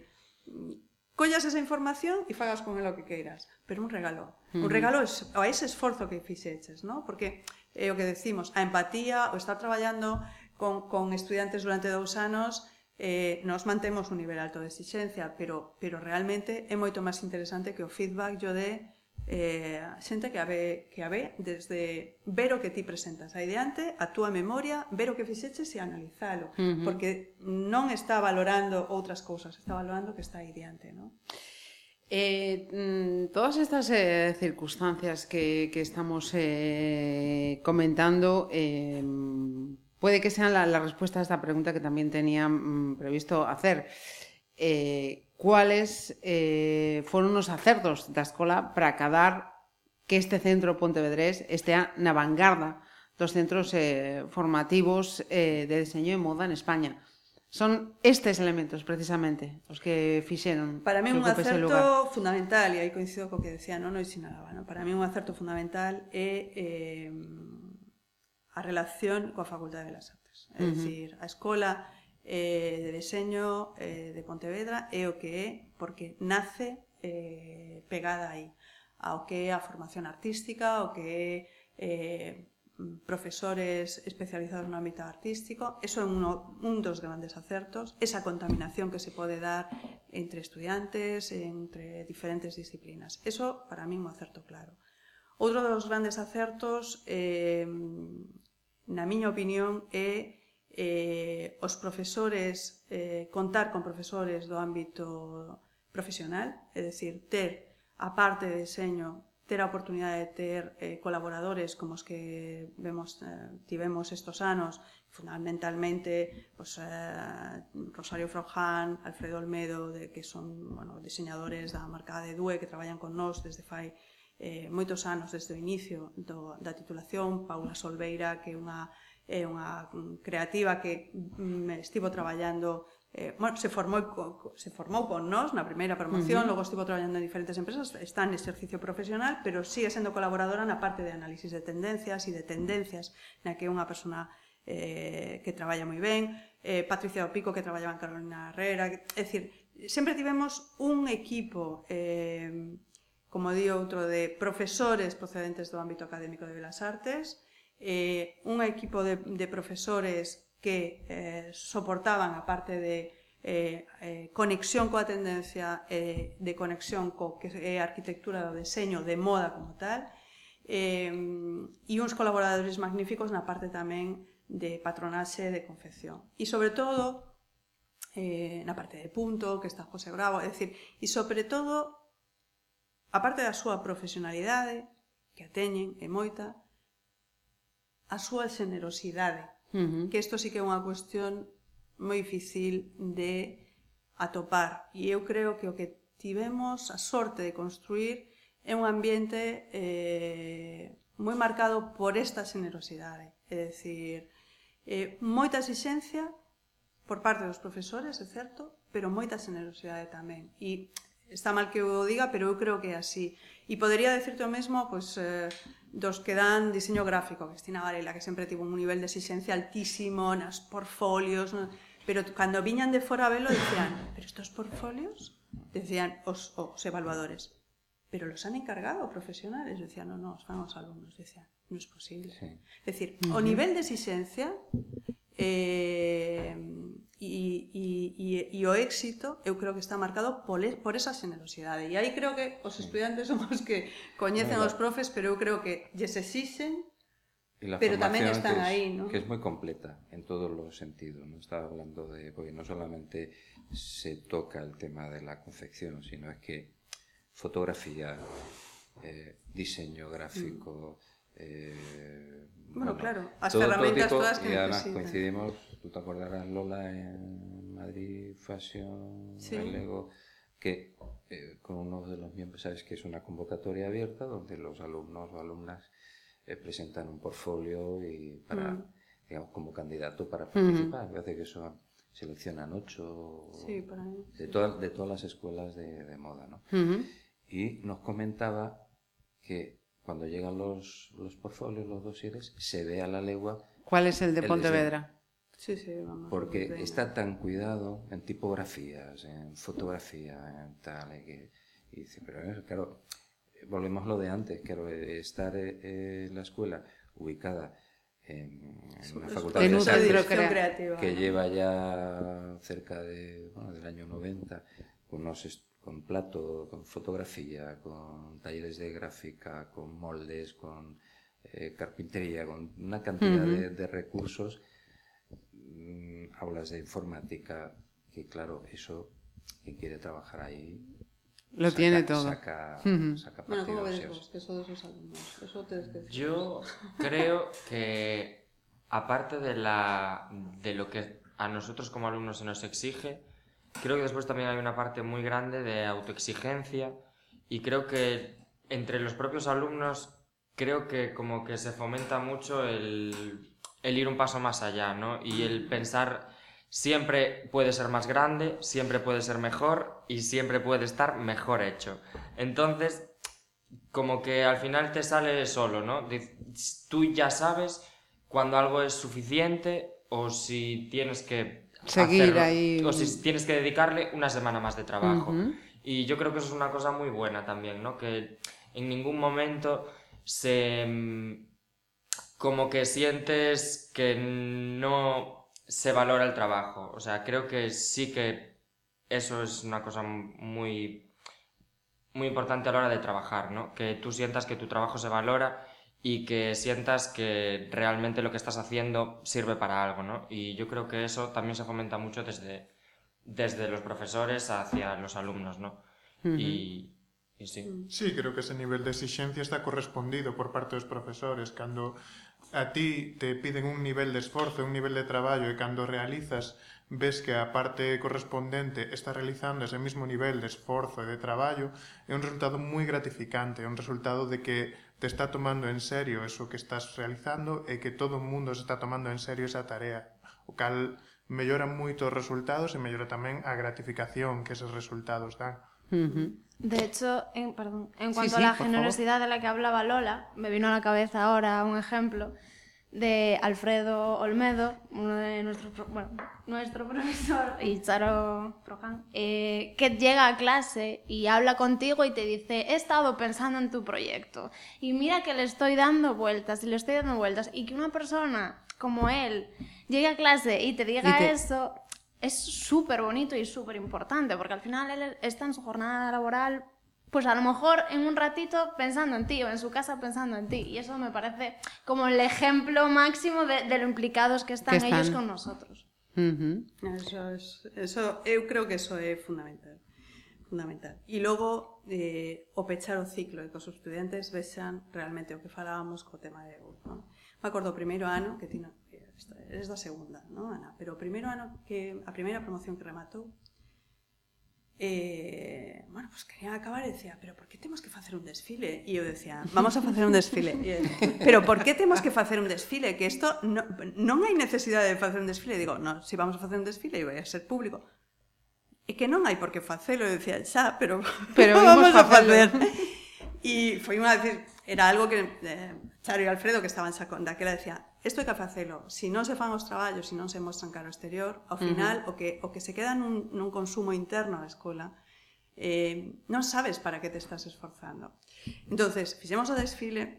mm, collas esa información e fagas con ela o que queiras, pero un regalo. Uh -huh. Un regalo es, a ese esforzo que fixeches, ¿no? Porque eh, é o que decimos, a empatía, o estar traballando con, con estudiantes durante dous anos, eh, nos mantemos un nivel alto de exigencia, pero, pero realmente é moito máis interesante que o feedback yo de eh, xente que a ve, que a ve desde ver o que ti presentas aí diante, a túa memoria, ver o que fixeches e analizalo, porque non está valorando outras cousas, está valorando o que está aí diante, ¿no? Eh, mm, todas estas eh, circunstancias que, que estamos eh, comentando, eh, puede que sean la, la respuesta a esta pregunta que también tenía mm, previsto hacer. Eh, cuáles eh, foron os acertos da escola para acadar que este centro Pontevedrés estea na vanguarda dos centros eh, formativos eh, de diseño e moda en España. Son estes elementos, precisamente, os que fixeron Para mí un acerto lugar. fundamental, e aí coincido co que decía Nono e sinalaba, no? para mí un acerto fundamental é eh, a relación coa Facultade de Belas Artes. É uh -huh. dicir, a escola eh, de deseño eh, de Pontevedra é o que é porque nace eh, pegada aí ao que é a formación artística, ao que é eh, profesores especializados no ámbito artístico. Eso é uno, un dos grandes acertos, esa contaminación que se pode dar entre estudiantes, entre diferentes disciplinas. Eso para mí un acerto claro. Outro dos grandes acertos, eh, na miña opinión, é eh, os profesores, eh, contar con profesores do ámbito profesional, é dicir, ter a parte de diseño ter a oportunidade de ter eh, colaboradores como os que vemos eh, tivemos estos anos, fundamentalmente pues, eh, Rosario Froján, Alfredo Olmedo, de, que son bueno, diseñadores da marca de DUE que traballan con nós desde fai eh, moitos anos desde o inicio do, da titulación, Paula Solveira, que é unha é unha creativa que mm, estivo traballando eh, bueno, se formou co, se formou con nós na primeira promoción, uh -huh. logo estivo traballando en diferentes empresas, está en exercicio profesional, pero sigue sendo colaboradora na parte de análisis de tendencias e de tendencias, na que é unha persona eh, que traballa moi ben, eh, Patricia Opico que traballaba en Carolina Herrera, que, é dicir, sempre tivemos un equipo eh, como di outro de profesores procedentes do ámbito académico de Belas Artes, eh, un equipo de, de profesores que eh, soportaban a parte de eh, eh, conexión coa tendencia eh, de conexión co que é a arquitectura do deseño de moda como tal eh, e uns colaboradores magníficos na parte tamén de patronaxe de confección. E sobre todo eh, na parte de punto que está José Bravo é dicir, e sobre todo a parte da súa profesionalidade que a teñen é moita a súa xenerosidade. Uh -huh. Que isto sí que é unha cuestión moi difícil de atopar. E eu creo que o que tivemos a sorte de construir é un ambiente eh, moi marcado por esta xenerosidade. É dicir, eh, moita exixencia por parte dos profesores, é certo, pero moita xenerosidade tamén. E está mal que o diga, pero eu creo que é así. E podería decirte o mesmo pois, eh, dos que dan diseño gráfico, Cristina Varela, que sempre tivo un nivel de exigencia altísimo nas portfolios, no, pero cando viñan de fora a velo decían, pero estos portfolios, decían os, os evaluadores, pero los han encargado profesionales, decían, no, no, están os alumnos, decían, no es posible. Sí. Es decir, uh -huh. o nivel de exigencia eh, e, e, e, e o éxito eu creo que está marcado por, por esa generosidade e aí creo que os estudiantes son os que coñecen os profes pero eu creo que lles exixen Y Pero tamén están es, aí, ¿no? Que es muy completa en todos los sentidos. No estaba hablando de, porque no solamente se toca el tema de la confección, sino es que fotografía, eh, diseño gráfico, eh, Bueno, claro, as ferramentas todas que y además necesitan. coincidimos, tú te acordarás Lola en Madrid Fashion, Sí. que eh, con uno de los miembros, sabes que es una convocatoria abierta donde los alumnos o alumnas eh, presentan un portfolio y para, Mm. digamos, como candidato para participar. Me parece que eso seleccionan ocho Sí, por ahí. de, todas, de todas las escuelas de, de moda, ¿no? Ujú. Y nos comentaba que cuando llegan los, los portfolios, los dosieres, se ve a la legua ¿Cuál es el de El Pontevedra? Sí, sí, vamos. porque está tan cuidado en tipografías, en fotografía, en tal, y, que, y dice, pero eh, claro, eh, volvemos a lo de antes, claro, eh, estar eh, eh, en la escuela ubicada en, en una facultad En de Artes, creativa. que lleva ya cerca de, bueno, del año 90, con, unos con plato, con fotografía, con talleres de gráfica, con moldes, con eh, carpintería, con una cantidad de, de recursos, mm, aulas de informática, que claro, eso, quien quiere trabajar ahí, Lo saca- tiene todo. Saca, Bueno, ¿cómo ves vos? Que son esos alumnos. Eso que decir. Yo creo que aparte de la de lo que a nosotros como alumnos se nos exige, creo que después también hay una parte muy grande de autoexigencia y creo que entre los propios alumnos creo que como que se fomenta mucho el, el ir un paso más allá, ¿no? Y el pensar siempre puede ser más grande, siempre puede ser mejor y siempre puede estar mejor hecho. Entonces, como que al final te sale solo, ¿no? Tú ya sabes cuando algo es suficiente o si tienes que Seguir hacerlo, ahí. o si tienes que dedicarle una semana más de trabajo. Y yo creo que eso es una cosa muy buena también, ¿no? Que en ningún momento se mm, como que sientes que no se valora el trabajo. O sea, creo que sí que eso es una cosa muy muy importante a la hora de trabajar, ¿no? Que tú sientas que tu trabajo se valora y que sientas que realmente lo que estás haciendo sirve para algo, ¿no? Y yo creo que eso también se fomenta mucho desde, desde los profesores hacia los alumnos, ¿no? y, y sí. Sí, creo que ese nivel de exigencia está correspondido por parte dos profesores. Cando a ti te piden un nivel de esforzo, un nivel de traballo e cando realizas ves que a parte correspondente está realizando ese mismo nivel de esforzo e de traballo, é un resultado moi gratificante, é un resultado de que te está tomando en serio eso que estás realizando e que todo o mundo se está tomando en serio esa tarea, o cal mellora moito os resultados e mellora tamén a gratificación que esos resultados dan. Uh -huh. De hecho, en, perdón, en cuanto sí, sí, a la generosidad favor. de la que hablaba Lola, me vino a la cabeza ahora un ejemplo de Alfredo Olmedo, uno de nuestros, bueno, nuestro profesor, y Charo Projan, eh, que llega a clase y habla contigo y te dice, he estado pensando en tu proyecto y mira que le estoy dando vueltas y le estoy dando vueltas y que una persona como él llegue a clase y te diga Y te- eso, es súper bonito y súper importante, porque al final él está en su jornada laboral pues a lo mejor en un ratito pensando en ti o en su casa pensando en ti. Y eso me parece como el ejemplo máximo de, de lo implicados que están, Que están. ellos con nosotros. Ujú. Eso, es, eso, eu creo que eso é fundamental. fundamental. E logo, eh, o pechar o ciclo e que os estudiantes vexan realmente o que falábamos co tema de EU. Non? Me acordo o primeiro ano que ti non, que esta- eres da segunda, non, Ana? Pero o primeiro ano que a primeira promoción que rematou eh, bueno, pues querían acabar e decía, pero por que temos que facer un desfile? E eu decía, vamos a facer un desfile. E él, pero por que temos que facer un desfile? Que isto no, non hai necesidade de facer un desfile. E digo, no, se si vamos a facer un desfile e vai a ser público. E que non hai por que facelo. E decía, xa, pero, pero vamos a facer. E foi unha decir, era algo que eh, Charo e Alfredo que estaban xa con daquela decía, Isto hai que facelo. Se si non se fan os traballos, se si non se mostran cara ao exterior, ao final, uh -huh. o, que, o que se queda nun, nun consumo interno da escola, eh, non sabes para que te estás esforzando. entonces fixemos o desfile,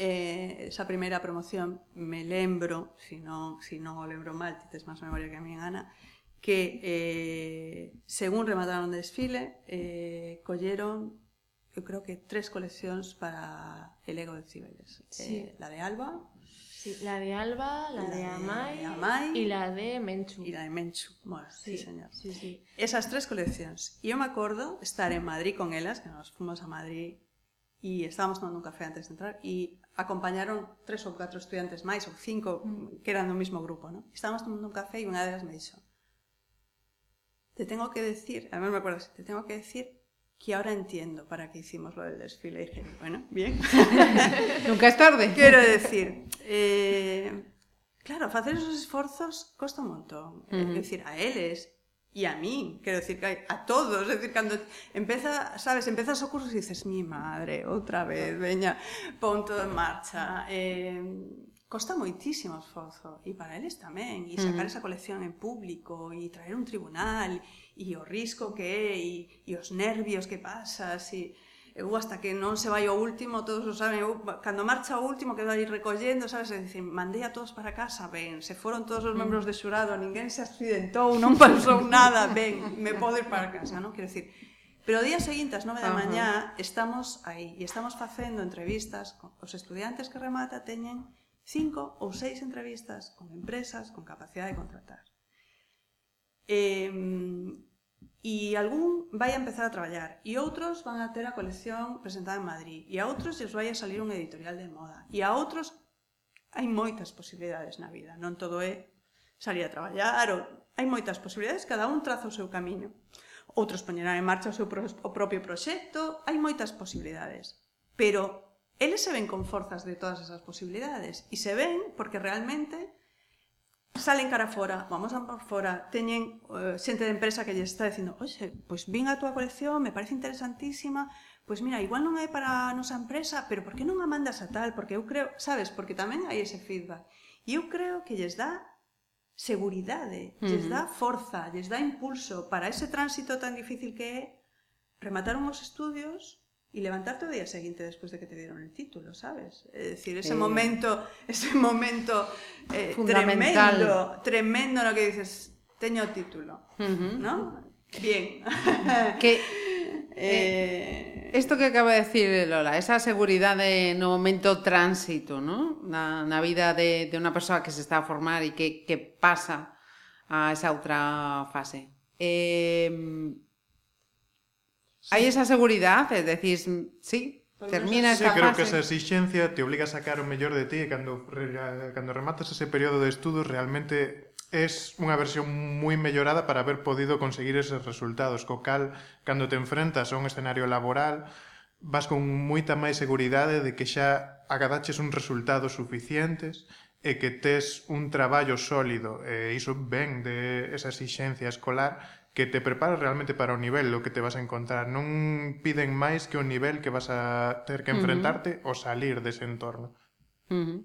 eh, esa primeira promoción, me lembro, se si non, si non o lembro mal, ti tes máis memoria que a min, Ana, que eh, según remataron o desfile, eh, colleron eu creo que tres coleccións para el ego de Cibeles. Sí. Eh, la de Alba, Sí, la de Alba, la, la de, Amai, de, Amai, y la de Menchu. Y la de Menchu, bueno, sí, sí señor. Sí, sí. Esas tres colecciones. Y yo me acuerdo estar en Madrid con ellas, que nos fuimos a Madrid y estábamos tomando un café antes de entrar y acompañaron tres ou catro estudiantes máis ou cinco mm. que eran do mismo grupo, ¿no? Estábamos tomando un café e unha delas me dixo: "Te tengo que decir, a mí me acuerdo, te tengo que decir que ahora entiendo para qué hicimos lo del desfile. Y dije, bueno, bien. Nunca es tarde. Quero decir, eh, claro, facer esos esforzos costa un montón. Uh -huh. É dicir, a eles e a mí, quero decir, a todos, é dicir, cando empeza, sabes, empezas o curso e dices, mi madre, outra vez, veña, pon todo en marcha. Eh, costa moitísimo esforzo e para eles tamén e sacar esa colección en público e traer un tribunal e o risco que é e, e os nervios que pasas e eu hasta que non se vai o último todos o saben, eu, cando marcha o último que vai recollendo, sabes, e dicen, mandei a todos para casa, ben, se foron todos os mm. membros de xurado, ninguén se accidentou, non pasou nada, ben, me podes para casa, non? Quero dicir, Pero o día seguinte, ás nove da mañá, estamos aí e estamos facendo entrevistas con os estudiantes que remata teñen cinco ou seis entrevistas con empresas con capacidade de contratar. Eh, E algún vai a empezar a traballar e outros van a ter a colección presentada en Madrid e a outros os vai a salir un editorial de moda e a outros hai moitas posibilidades na vida, non todo é salir a traballar ou hai moitas posibilidades, cada un traza o seu camiño. Outros poñerán en marcha o seu pro, o propio proxecto, hai moitas posibilidades, pero eles se ven con forzas de todas esas posibilidades e se ven porque realmente salen cara fora, vamos a por fora, teñen uh, xente de empresa que lles está dicindo oxe, pois vin a túa colección, me parece interesantísima, pois mira, igual non é para a nosa empresa, pero por que non a mandas a tal? Porque eu creo, sabes, porque tamén hai ese feedback. E eu creo que lles dá seguridade, uh -huh. lles dá forza, lles dá impulso para ese tránsito tan difícil que é rematar os estudios y levantarte o día seguinte después de que te dieron el título, ¿sabes? Es decir, ese eh, momento, ese momento eh, tremendo, tremendo en lo que dices, teño título, uh -huh. ¿no? Bien. que eh, esto que acaba de decir Lola, esa seguridad de no momento tránsito, ¿no? Na vida de, de unha persoa que se está a formar e que, que pasa a esa outra fase. Eh, Hai esa seguridade, es decir, sí, Termina esa sí, creo fase. que esa exigencia te obliga a sacar o mellor de ti e cando, cando rematas ese período de estudos realmente es unha versión moi mellorada para haber podido conseguir eses resultados. Co cal, cando te enfrentas a un escenario laboral vas con moita máis seguridade de que xa agadaches un resultados suficientes e que tes un traballo sólido. Eh, e iso ven de esa exigencia escolar que te prepara realmente para o nivel o que te vas a encontrar. Non piden máis que o nivel que vas a ter que enfrentarte uh -huh. ou salir dese entorno. Uh -huh.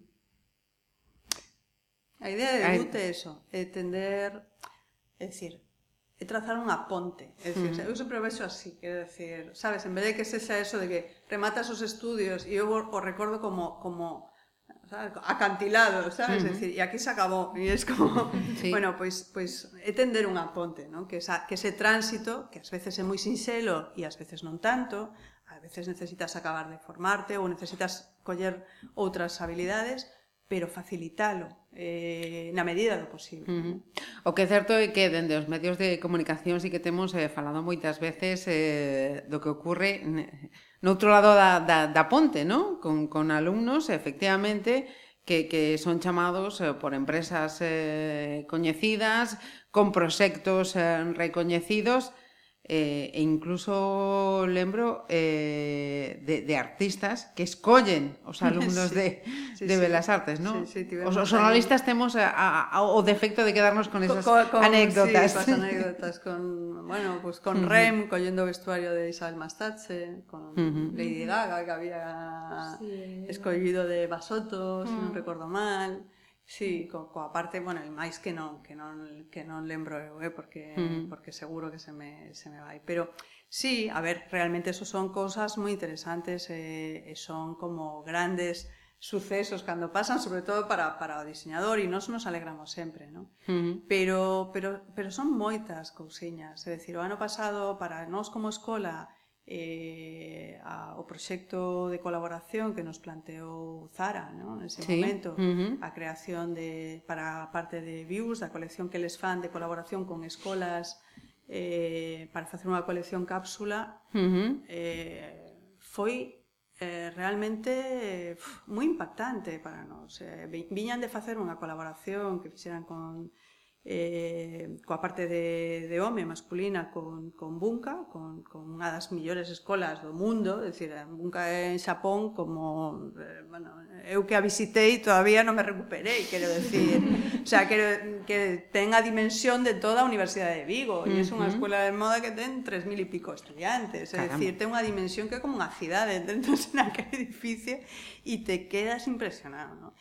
A idea de Dute é eso, é tender, é dicir, é eh, trazar unha ponte. É dicir, uh -huh. eu sempre vexo así, quero decir, sabes, en vez de que sexa eso de que rematas os estudios e eu o recordo como como ¿sabes? acantilado, sabes? Uh -huh. Es decir, e aquí se acabou. E es como, sí. bueno, pois pues, pues, é tender unha ponte, ¿no? que, esa, que ese tránsito, que ás veces é moi sinxelo e ás veces non tanto, ás veces necesitas acabar de formarte ou necesitas coller outras habilidades, pero facilitalo, eh, na medida do posible. Uh -huh. O que é certo é que dende os medios de comunicación sí que temos eh, falado moitas veces eh, do que ocorre noutro lado da, da, da ponte, ¿no? con, con alumnos, efectivamente, que, que son chamados eh, por empresas eh, coñecidas, con proxectos eh, recoñecidos, Eh, e incluso lembro eh, de, de artistas que escollen os alumnos sí, de, sí, de sí. Belas Artes, ¿no? Sí, sí, os, os sonoristas temos a, a, a, o defecto de quedarnos con esas con, con, anécdotas. Sí, coas anécdotas, con, bueno, pues con uh -huh. Rem, collendo o vestuario de Isabel Mastache, con uh -huh. Lady Gaga, que había sí. escollido de Basoto, uh -huh. se si non mm. recordo mal Sí, co, coa parte, bueno, e máis que non, que non, que non lembro eu, eh, porque, mm. porque seguro que se me, se me vai. Pero sí, a ver, realmente eso son cousas moi interesantes, eh, e son como grandes sucesos cando pasan, sobre todo para, para o diseñador, e nós nos alegramos sempre, non? -huh. Pero, pero, pero son moitas cousiñas, é dicir, o ano pasado, para nós como escola, eh, a, o proxecto de colaboración que nos planteou Zara ¿no? nese sí. momento uh -huh. a creación de, para a parte de Views da colección que les fan de colaboración con escolas eh, para facer unha colección cápsula uh -huh. eh, foi eh, realmente eh, moi impactante para nós eh, viñan de facer unha colaboración que fixeran con eh, coa parte de, de home masculina con, con Bunka, con, con unha das millores escolas do mundo, é dicir, Bunka é en Xapón como, eh, bueno, eu que a visitei todavía non me recuperei, quero decir, o sea, quero, que ten a dimensión de toda a Universidade de Vigo, e é unha escola de moda que ten 3.000 e pico estudiantes, é dicir, ten unha dimensión que é como unha cidade, entras aquel edificio e te quedas impresionado, non?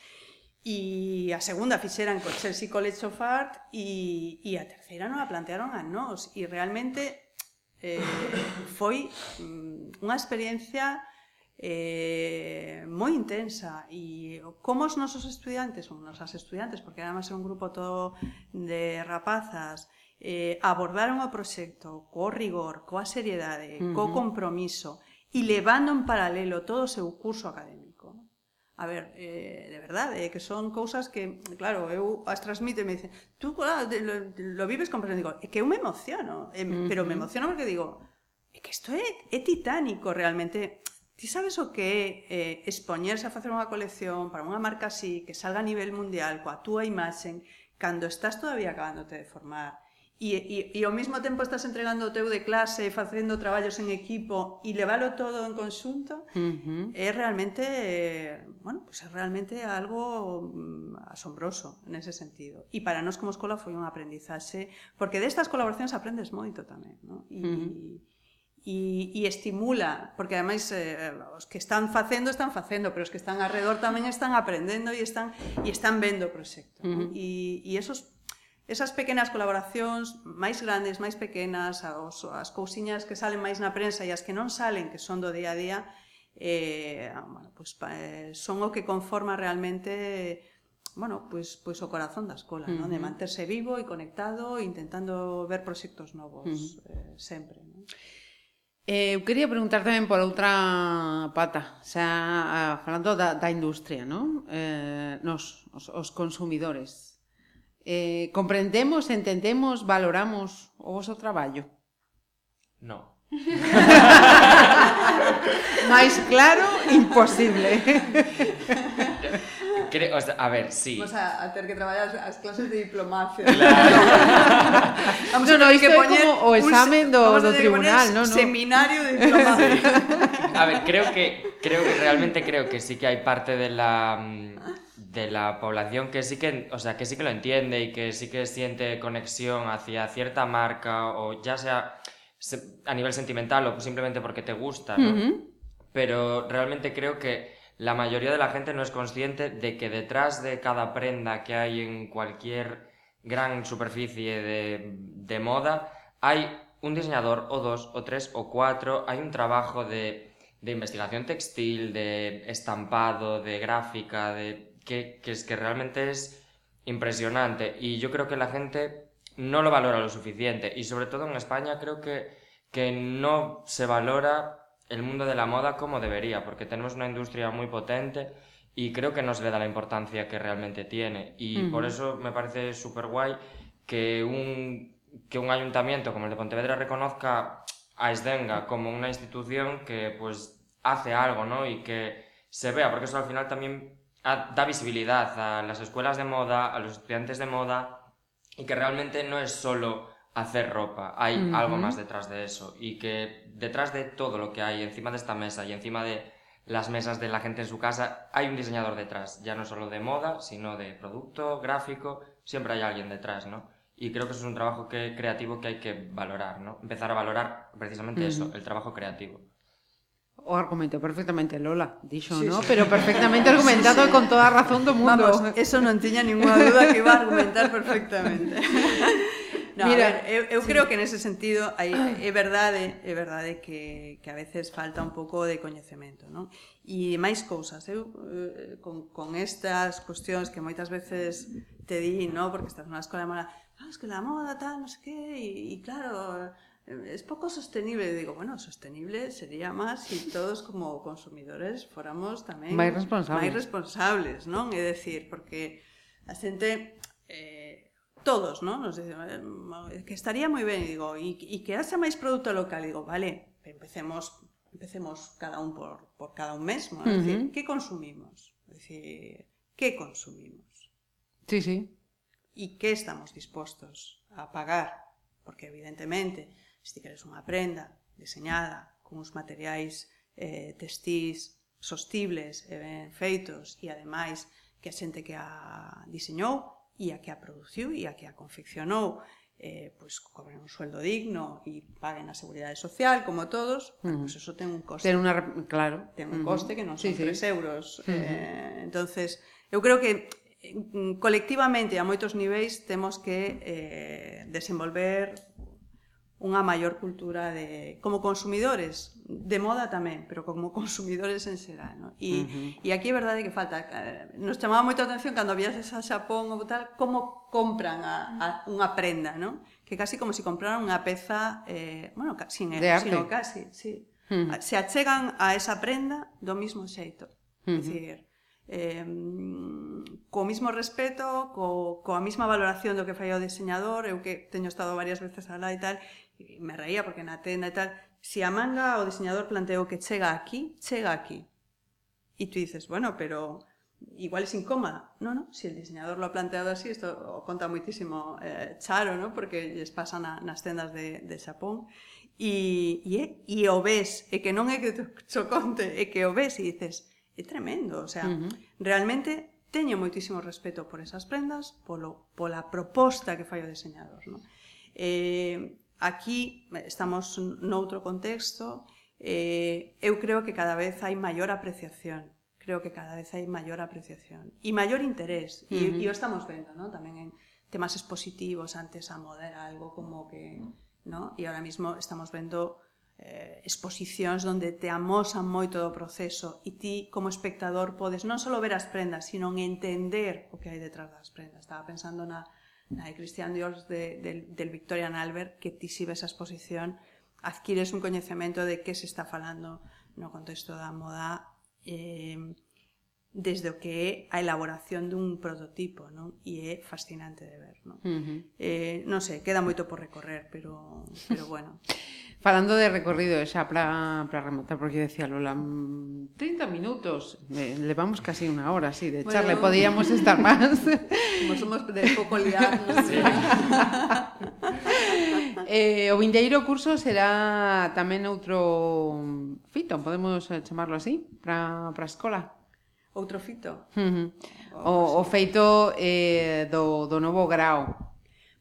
E a segunda fixeran co Chelsea College of Art e, e a terceira non a plantearon a nós. E realmente eh, foi mm, unha experiencia eh, moi intensa e como os nosos estudiantes, ou nosas estudiantes, porque además é un grupo todo de rapazas, eh, abordaron o proxecto co rigor, coa seriedade, uh -huh. co compromiso e levando en paralelo todo o seu curso académico A ver, eh, de verdade, eh, que son cousas que, claro, eu as transmito e me dicen, tú claro, ah, lo, lo vives con presión, digo, é que eu me emociono, eh, uh -huh. pero me emociono porque digo, é que isto é, é titánico realmente, Ti sabes o que é eh, expoñerse a facer unha colección para unha marca así, que salga a nivel mundial, coa túa imaxen, cando estás todavía acabándote de formar, e, e, e ao mesmo tempo estás entregando o teu de clase e facendo traballos en equipo e leválo todo en conxunto uh -huh. é realmente bueno, pues é realmente algo mm, asombroso nese sentido e para nós como escola foi unha aprendizaxe porque destas colaboracións aprendes moito tamén no? e, uh -huh e, e estimula, porque ademais eh, os que están facendo están facendo, pero os que están alrededor tamén están aprendendo e están e están vendo o proxecto. Uh -huh. ¿no? E, e esos Esas pequenas colaboracións máis grandes, máis pequenas, as, as cousiñas que salen máis na prensa e as que non salen, que son do día a día, eh, bueno, pues, eh, son o que conforma realmente bueno, pois, pues, pois pues, o corazón da escola, uh -huh. non? de manterse vivo e conectado, intentando ver proxectos novos uh -huh. eh, sempre. Non? Eh, eu quería preguntar tamén por outra pata, xa ah, falando da, da industria, non? Eh, nos, os, os consumidores, Eh, comprendemos, entendemos, valoramos o vosso traballo? No. Máis claro, imposible. Creo, o sea, a ver, sí. Vamos a, a ter que traballar as clases de diplomacia. Claro. vamos no, no, a ter que poñer como o examen do, do tribunal, no, no. Seminario de diplomacia. a ver, creo que creo que realmente creo que sí que hai parte de la mm, de la población que sí que, o sea, que sí que lo entiende y que sí que siente conexión hacia cierta marca o ya sea a nivel sentimental o simplemente porque te gusta, ¿no? Uh -huh. Pero realmente creo que la mayoría de la gente no es consciente de que detrás de cada prenda que hay en cualquier gran superficie de, de moda hay un diseñador o dos o tres o cuatro, hay un trabajo de, de investigación textil, de estampado, de gráfica, de que, que es que realmente es impresionante y yo creo que la gente no lo valora lo suficiente y sobre todo en España creo que, que no se valora el mundo de la moda como debería porque tenemos una industria muy potente y creo que no se le da la importancia que realmente tiene y Ujú. por eso me parece súper guay que un, que un ayuntamiento como el de Pontevedra reconozca a Esdenga como una institución que pues hace algo, ¿no? Y que se vea, porque eso al final también a- da visibilidad a las escuelas de moda, a los estudiantes de moda, y que realmente no es solo hacer ropa, hay algo más detrás de eso, y que detrás de todo lo que hay encima de esta mesa y encima de las mesas de la gente en su casa, hay un diseñador detrás, ya no solo de moda, sino de producto, gráfico, siempre hay alguien detrás, ¿no? Y creo que eso es un trabajo que, creativo que hay que valorar, ¿no? Empezar a valorar precisamente eso, el trabajo creativo. O argumento perfectamente Lola, dixo, sí, no? Sí. Pero perfectamente argumentado sí, sí. con toda a razón do mundo. Vamos, eso non tiña ninguna duda que iba a argumentar perfectamente. No, Mira, ver, eu, eu sí. creo que nese sentido hai, é verdade, é verdade que, que a veces falta un pouco de coñecemento, non? E máis cousas, eu eh, con, con estas cuestións que moitas veces te di, non? Porque estás nunha escola de moda, ah, es que la moda tal, non sei que, e, e claro, es poco sostenible. Digo, bueno, sostenible sería más si todos como consumidores fóramos tamén máis responsables, máis responsables non? É decir, porque a xente eh, todos, non? Nos dicen eh, que estaría moi ben, digo, e, e que haxa máis produto local, digo, vale, empecemos empecemos cada un por, por cada un mesmo, é uh -huh. decir, que consumimos? É decir, que consumimos? Sí, sí. E que estamos dispostos a pagar? Porque evidentemente, se ti queres unha prenda diseñada con uns materiais eh, textís sostibles e ben feitos e ademais que a xente que a diseñou e a que a produciu e a que a confeccionou eh, pois cobren un sueldo digno e paguen a seguridade social como todos, uh pois eso ten un coste. Ten una, claro, ten un uh coste que non son sí, 3 sí. euros. Uh eh, entonces, eu creo que mm, colectivamente a moitos niveis temos que eh, desenvolver unha maior cultura de como consumidores de moda tamén, pero como consumidores en xeral, no? E uh -huh. e aquí é verdade que falta eh, nos chamaba moito a atención cando viaxes a Xapón ou tal como compran a, a unha prenda, no? Que casi como se si compraran unha peza eh bueno, sin el, sino casi, sí. Uh ah, -huh. Se achegan a esa prenda do mismo xeito. Uh -huh. Dicir, eh, co mismo respeto, co, coa mesma valoración do que fai o diseñador, eu que teño estado varias veces alá e tal, e me reía porque na tenda e tal, si a manga o diseñador planteou que chega aquí, chega aquí. E tú dices, bueno, pero igual es incómoda. No, no, si el diseñador lo ha planteado así, isto o conta moitísimo eh, Charo, ¿no? porque lles pasa na, nas tendas de, de Xapón, e, e, eh, e o ves, e que non é que te conte, é que o ves e dices, é tremendo, o sea, uh -huh. realmente teño moitísimo respeto por esas prendas, polo, pola proposta que fai o diseñador. ¿no? Eh, Aquí eh, estamos noutro contexto, eh, eu creo que cada vez hai maior apreciación creo que cada vez hai maior apreciación e maior interés e, uh -huh. e o estamos vendo ¿no? tamén en temas expositivos antes a moda era algo como que ¿no? e ahora mismo estamos vendo eh, exposicións onde te amosan moito do proceso e ti como espectador podes non só ver as prendas sino entender o que hai detrás das prendas estaba pensando na, na de Christian Dior de, del, Victorian Albert, que ti si ves a exposición. Adquires un coñecemento de que se está falando no contexto da moda eh, desde o que é a elaboración dun prototipo, non? E é fascinante de ver, non? Uh -huh. eh, non sei, queda moito por recorrer, pero, pero bueno. Falando de recorrido, xa para, para rematar, porque decía Lola, mm, 30 minutos, eh, levamos casi unha hora, sí, de charla, bueno, podíamos estar máis. Como somos de pouco liados. sí. eh, o vindeiro curso será tamén outro fito, podemos chamarlo así, para, para a escola outro fito. Uh -huh. o, o feito eh, do, do novo grau.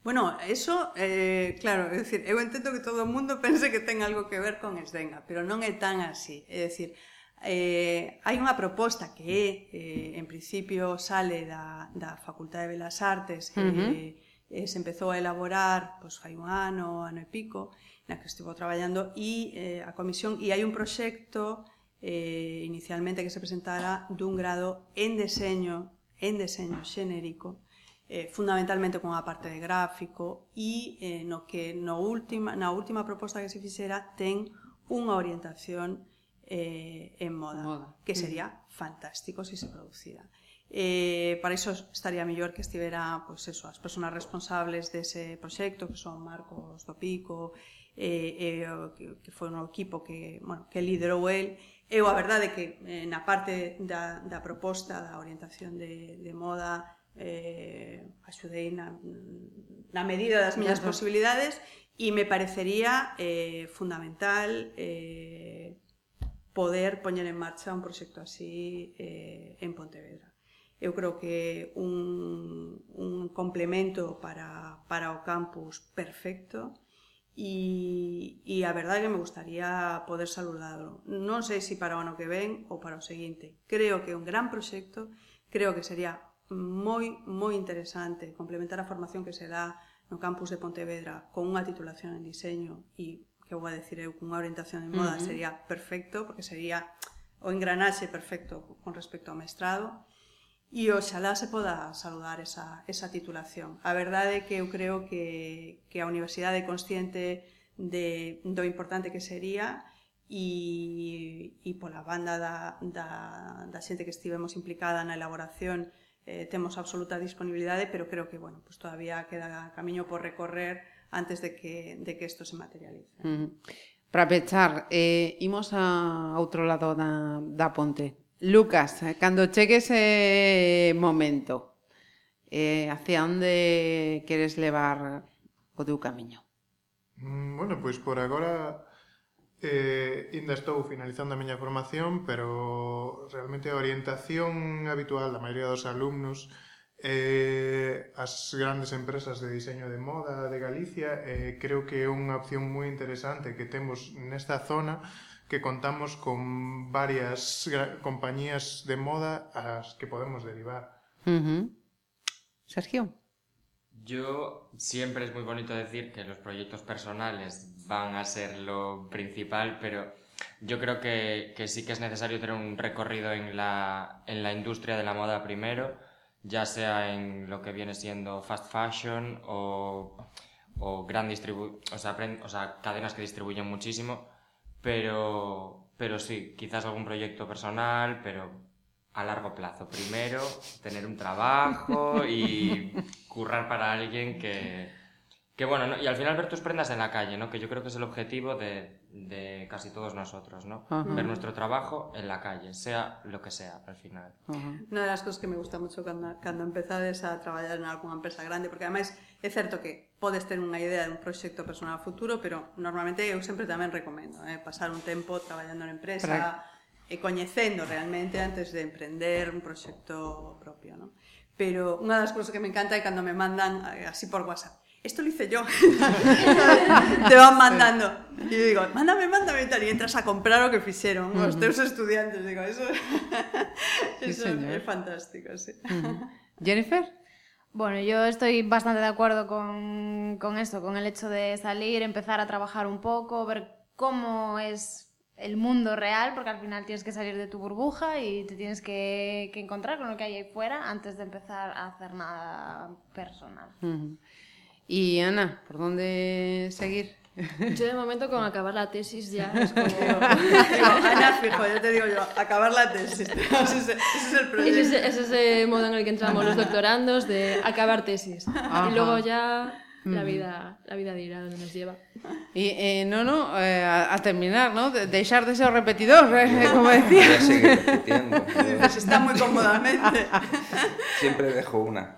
Bueno, eso, eh, claro, é dicir, eu entendo que todo o mundo pense que ten algo que ver con Esdenga, pero non é tan así. É dicir, eh, hai unha proposta que é, eh, en principio, sale da, da Facultade de Belas Artes, uh -huh. eh, eh, se empezou a elaborar pois, fai un ano, ano e pico, na que estivo traballando, e eh, a comisión, e hai un proxecto eh, inicialmente que se presentara dun grado en deseño, en deseño xenérico, eh, fundamentalmente con a parte de gráfico e eh, no que no última, na última proposta que se fixera ten unha orientación eh, en moda, moda, que mm. sería fantástico se se producira. Eh, para iso estaría mellor que estivera pois pues eso, as persoas responsables dese proxecto, que son Marcos do Pico, eh, eh, que, que foi un equipo que, bueno, que liderou el, Eu a verdade que eh, na parte da, da proposta da orientación de, de moda eh, axudei na, na medida das miñas claro. posibilidades e me parecería eh, fundamental eh, poder poñer en marcha un proxecto así eh, en Pontevedra. Eu creo que un, un complemento para, para o campus perfecto e, e a verdade é que me gustaría poder saludalo. Non sei se si para o ano que ven ou para o seguinte. Creo que é un gran proxecto, creo que sería moi, moi interesante complementar a formación que se dá no campus de Pontevedra con unha titulación en diseño e que vou a decir eh, eu cunha orientación en moda uh -huh. sería perfecto, porque sería o engranaxe perfecto con respecto ao mestrado E oxalá se poda saludar esa, esa titulación. A verdade é que eu creo que, que a universidade é consciente de, do importante que sería e, e pola banda da, da, da xente que estivemos implicada na elaboración eh, temos absoluta disponibilidade, pero creo que bueno, pues todavía queda camiño por recorrer antes de que, de que isto se materialice. Mm. Para pechar, eh, imos a outro lado da, da ponte. Lucas, cando chegue ese momento, eh, hacia onde queres levar o teu camiño? Mm, bueno, pois por agora eh, ainda estou finalizando a miña formación, pero realmente a orientación habitual da maioría dos alumnos eh, as grandes empresas de diseño de moda de Galicia eh, creo que é unha opción moi interesante que temos nesta zona que contamos con varias compañías de moda ás que podemos derivar. Ujú. Sergio? Yo siempre es muy bonito decir que los proyectos personales van a ser lo principal, pero yo creo que, que sí que es necesario tener un recorrido en la, en la industria de la moda primero, ya sea en lo que viene siendo fast fashion o, o gran distribu o sea, o sea, cadenas que distribuyen muchísimo, pero, pero sí, quizás algún proyecto personal, pero a largo plazo. Primero, tener un trabajo y currar para alguien que, que bueno, ¿no? y al final ver tus prendas en la calle, ¿no? Que yo creo que es el objetivo de, de casi todos nosotros, ¿no? Ajá. Ver nuestro trabajo en la calle, sea lo que sea, al final. Ajá. Unha das cousas que me gusta moito cando, cando empezades a traballar en algunha empresa grande, porque ademais É certo que podes ter unha idea dun proxecto personal futuro, pero normalmente eu sempre tamén recomendo eh, pasar un tempo traballando na empresa pra... e coñecendo realmente antes de emprender un proxecto propio, non? Pero unha das cousas que me encanta é cando me mandan eh, así por WhatsApp. Esto lo hice yo. Te van mandando. Y yo digo, mándame, mándame tal. Y entras a comprar o que fixeron uh -huh. os teus estudiantes. Digo, eso, sí, eso señor. é fantástico, sí. Uh -huh. Jennifer? Bueno, yo estoy bastante de acuerdo con, con esto, con el hecho de salir, empezar a trabajar un poco, ver cómo es el mundo real, porque al final tienes que salir de tu burbuja y te tienes que, que encontrar con lo que hay ahí fuera antes de empezar a hacer nada personal. Y Ana, ¿por dónde seguir? Yo de momento con acabar la tesis ya es como... Ana, fijo, yo te digo yo, acabar la tesis. Ese es, ese es el proyecto. ese, es ese modo en el que entramos los doctorandos de acabar tesis. Ajá. Y luego ya la vida, la vida dirá dónde nos lleva. Y eh, no, no, eh, a, a terminar, ¿no? De, dejar de ser repetidor, eh, como decía. repitiendo. Pues está muy cómodamente. siempre dejo una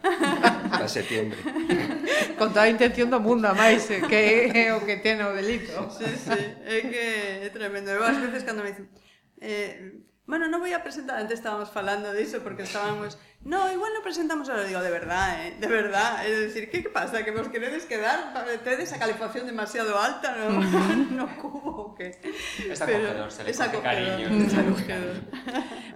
a septiembre. Con toda a intención do mundo, máis, eh, que é o que ten o delito. Sí, sí, é que é tremendo. Eu ás veces cando me dicen... Eh, bueno, non vou a presentar, antes estábamos falando diso porque estábamos no, igual non presentamos ahora, digo, de verdad, eh, de verdad, é dicir, que que pasa, que vos queredes quedar, tedes a calefacción demasiado alta no, no cubo, o que? Es acogedor, se le es coge acogedor, cariño. es acogedor.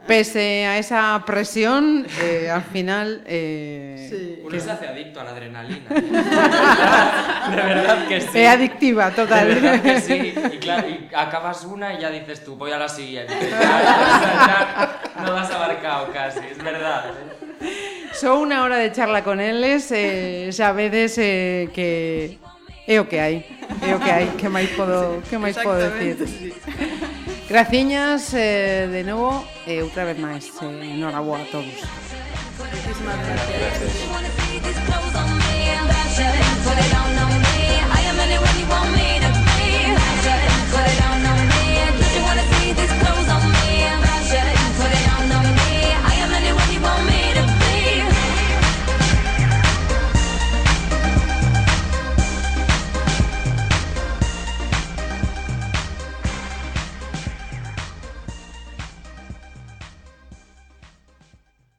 Pese a esa presión, eh, al final... Eh, Sí. Uno se hace adicto a la adrenalina. de verdad que sí. É adictiva, total. De verdad que sí. Y, claro, y acabas una y ya dices tú, voy a la siguiente. No lo has abarcado casi, es verdad. Só unha hora de charla con eles, eh, xa vedes eh, que é o que hai, é o que hai, que máis podo, que máis podo decir. Sí. Graciñas eh, de novo e eh, outra vez máis. Eh, enhorabuá a todos. Muchísimas gracias. gracias.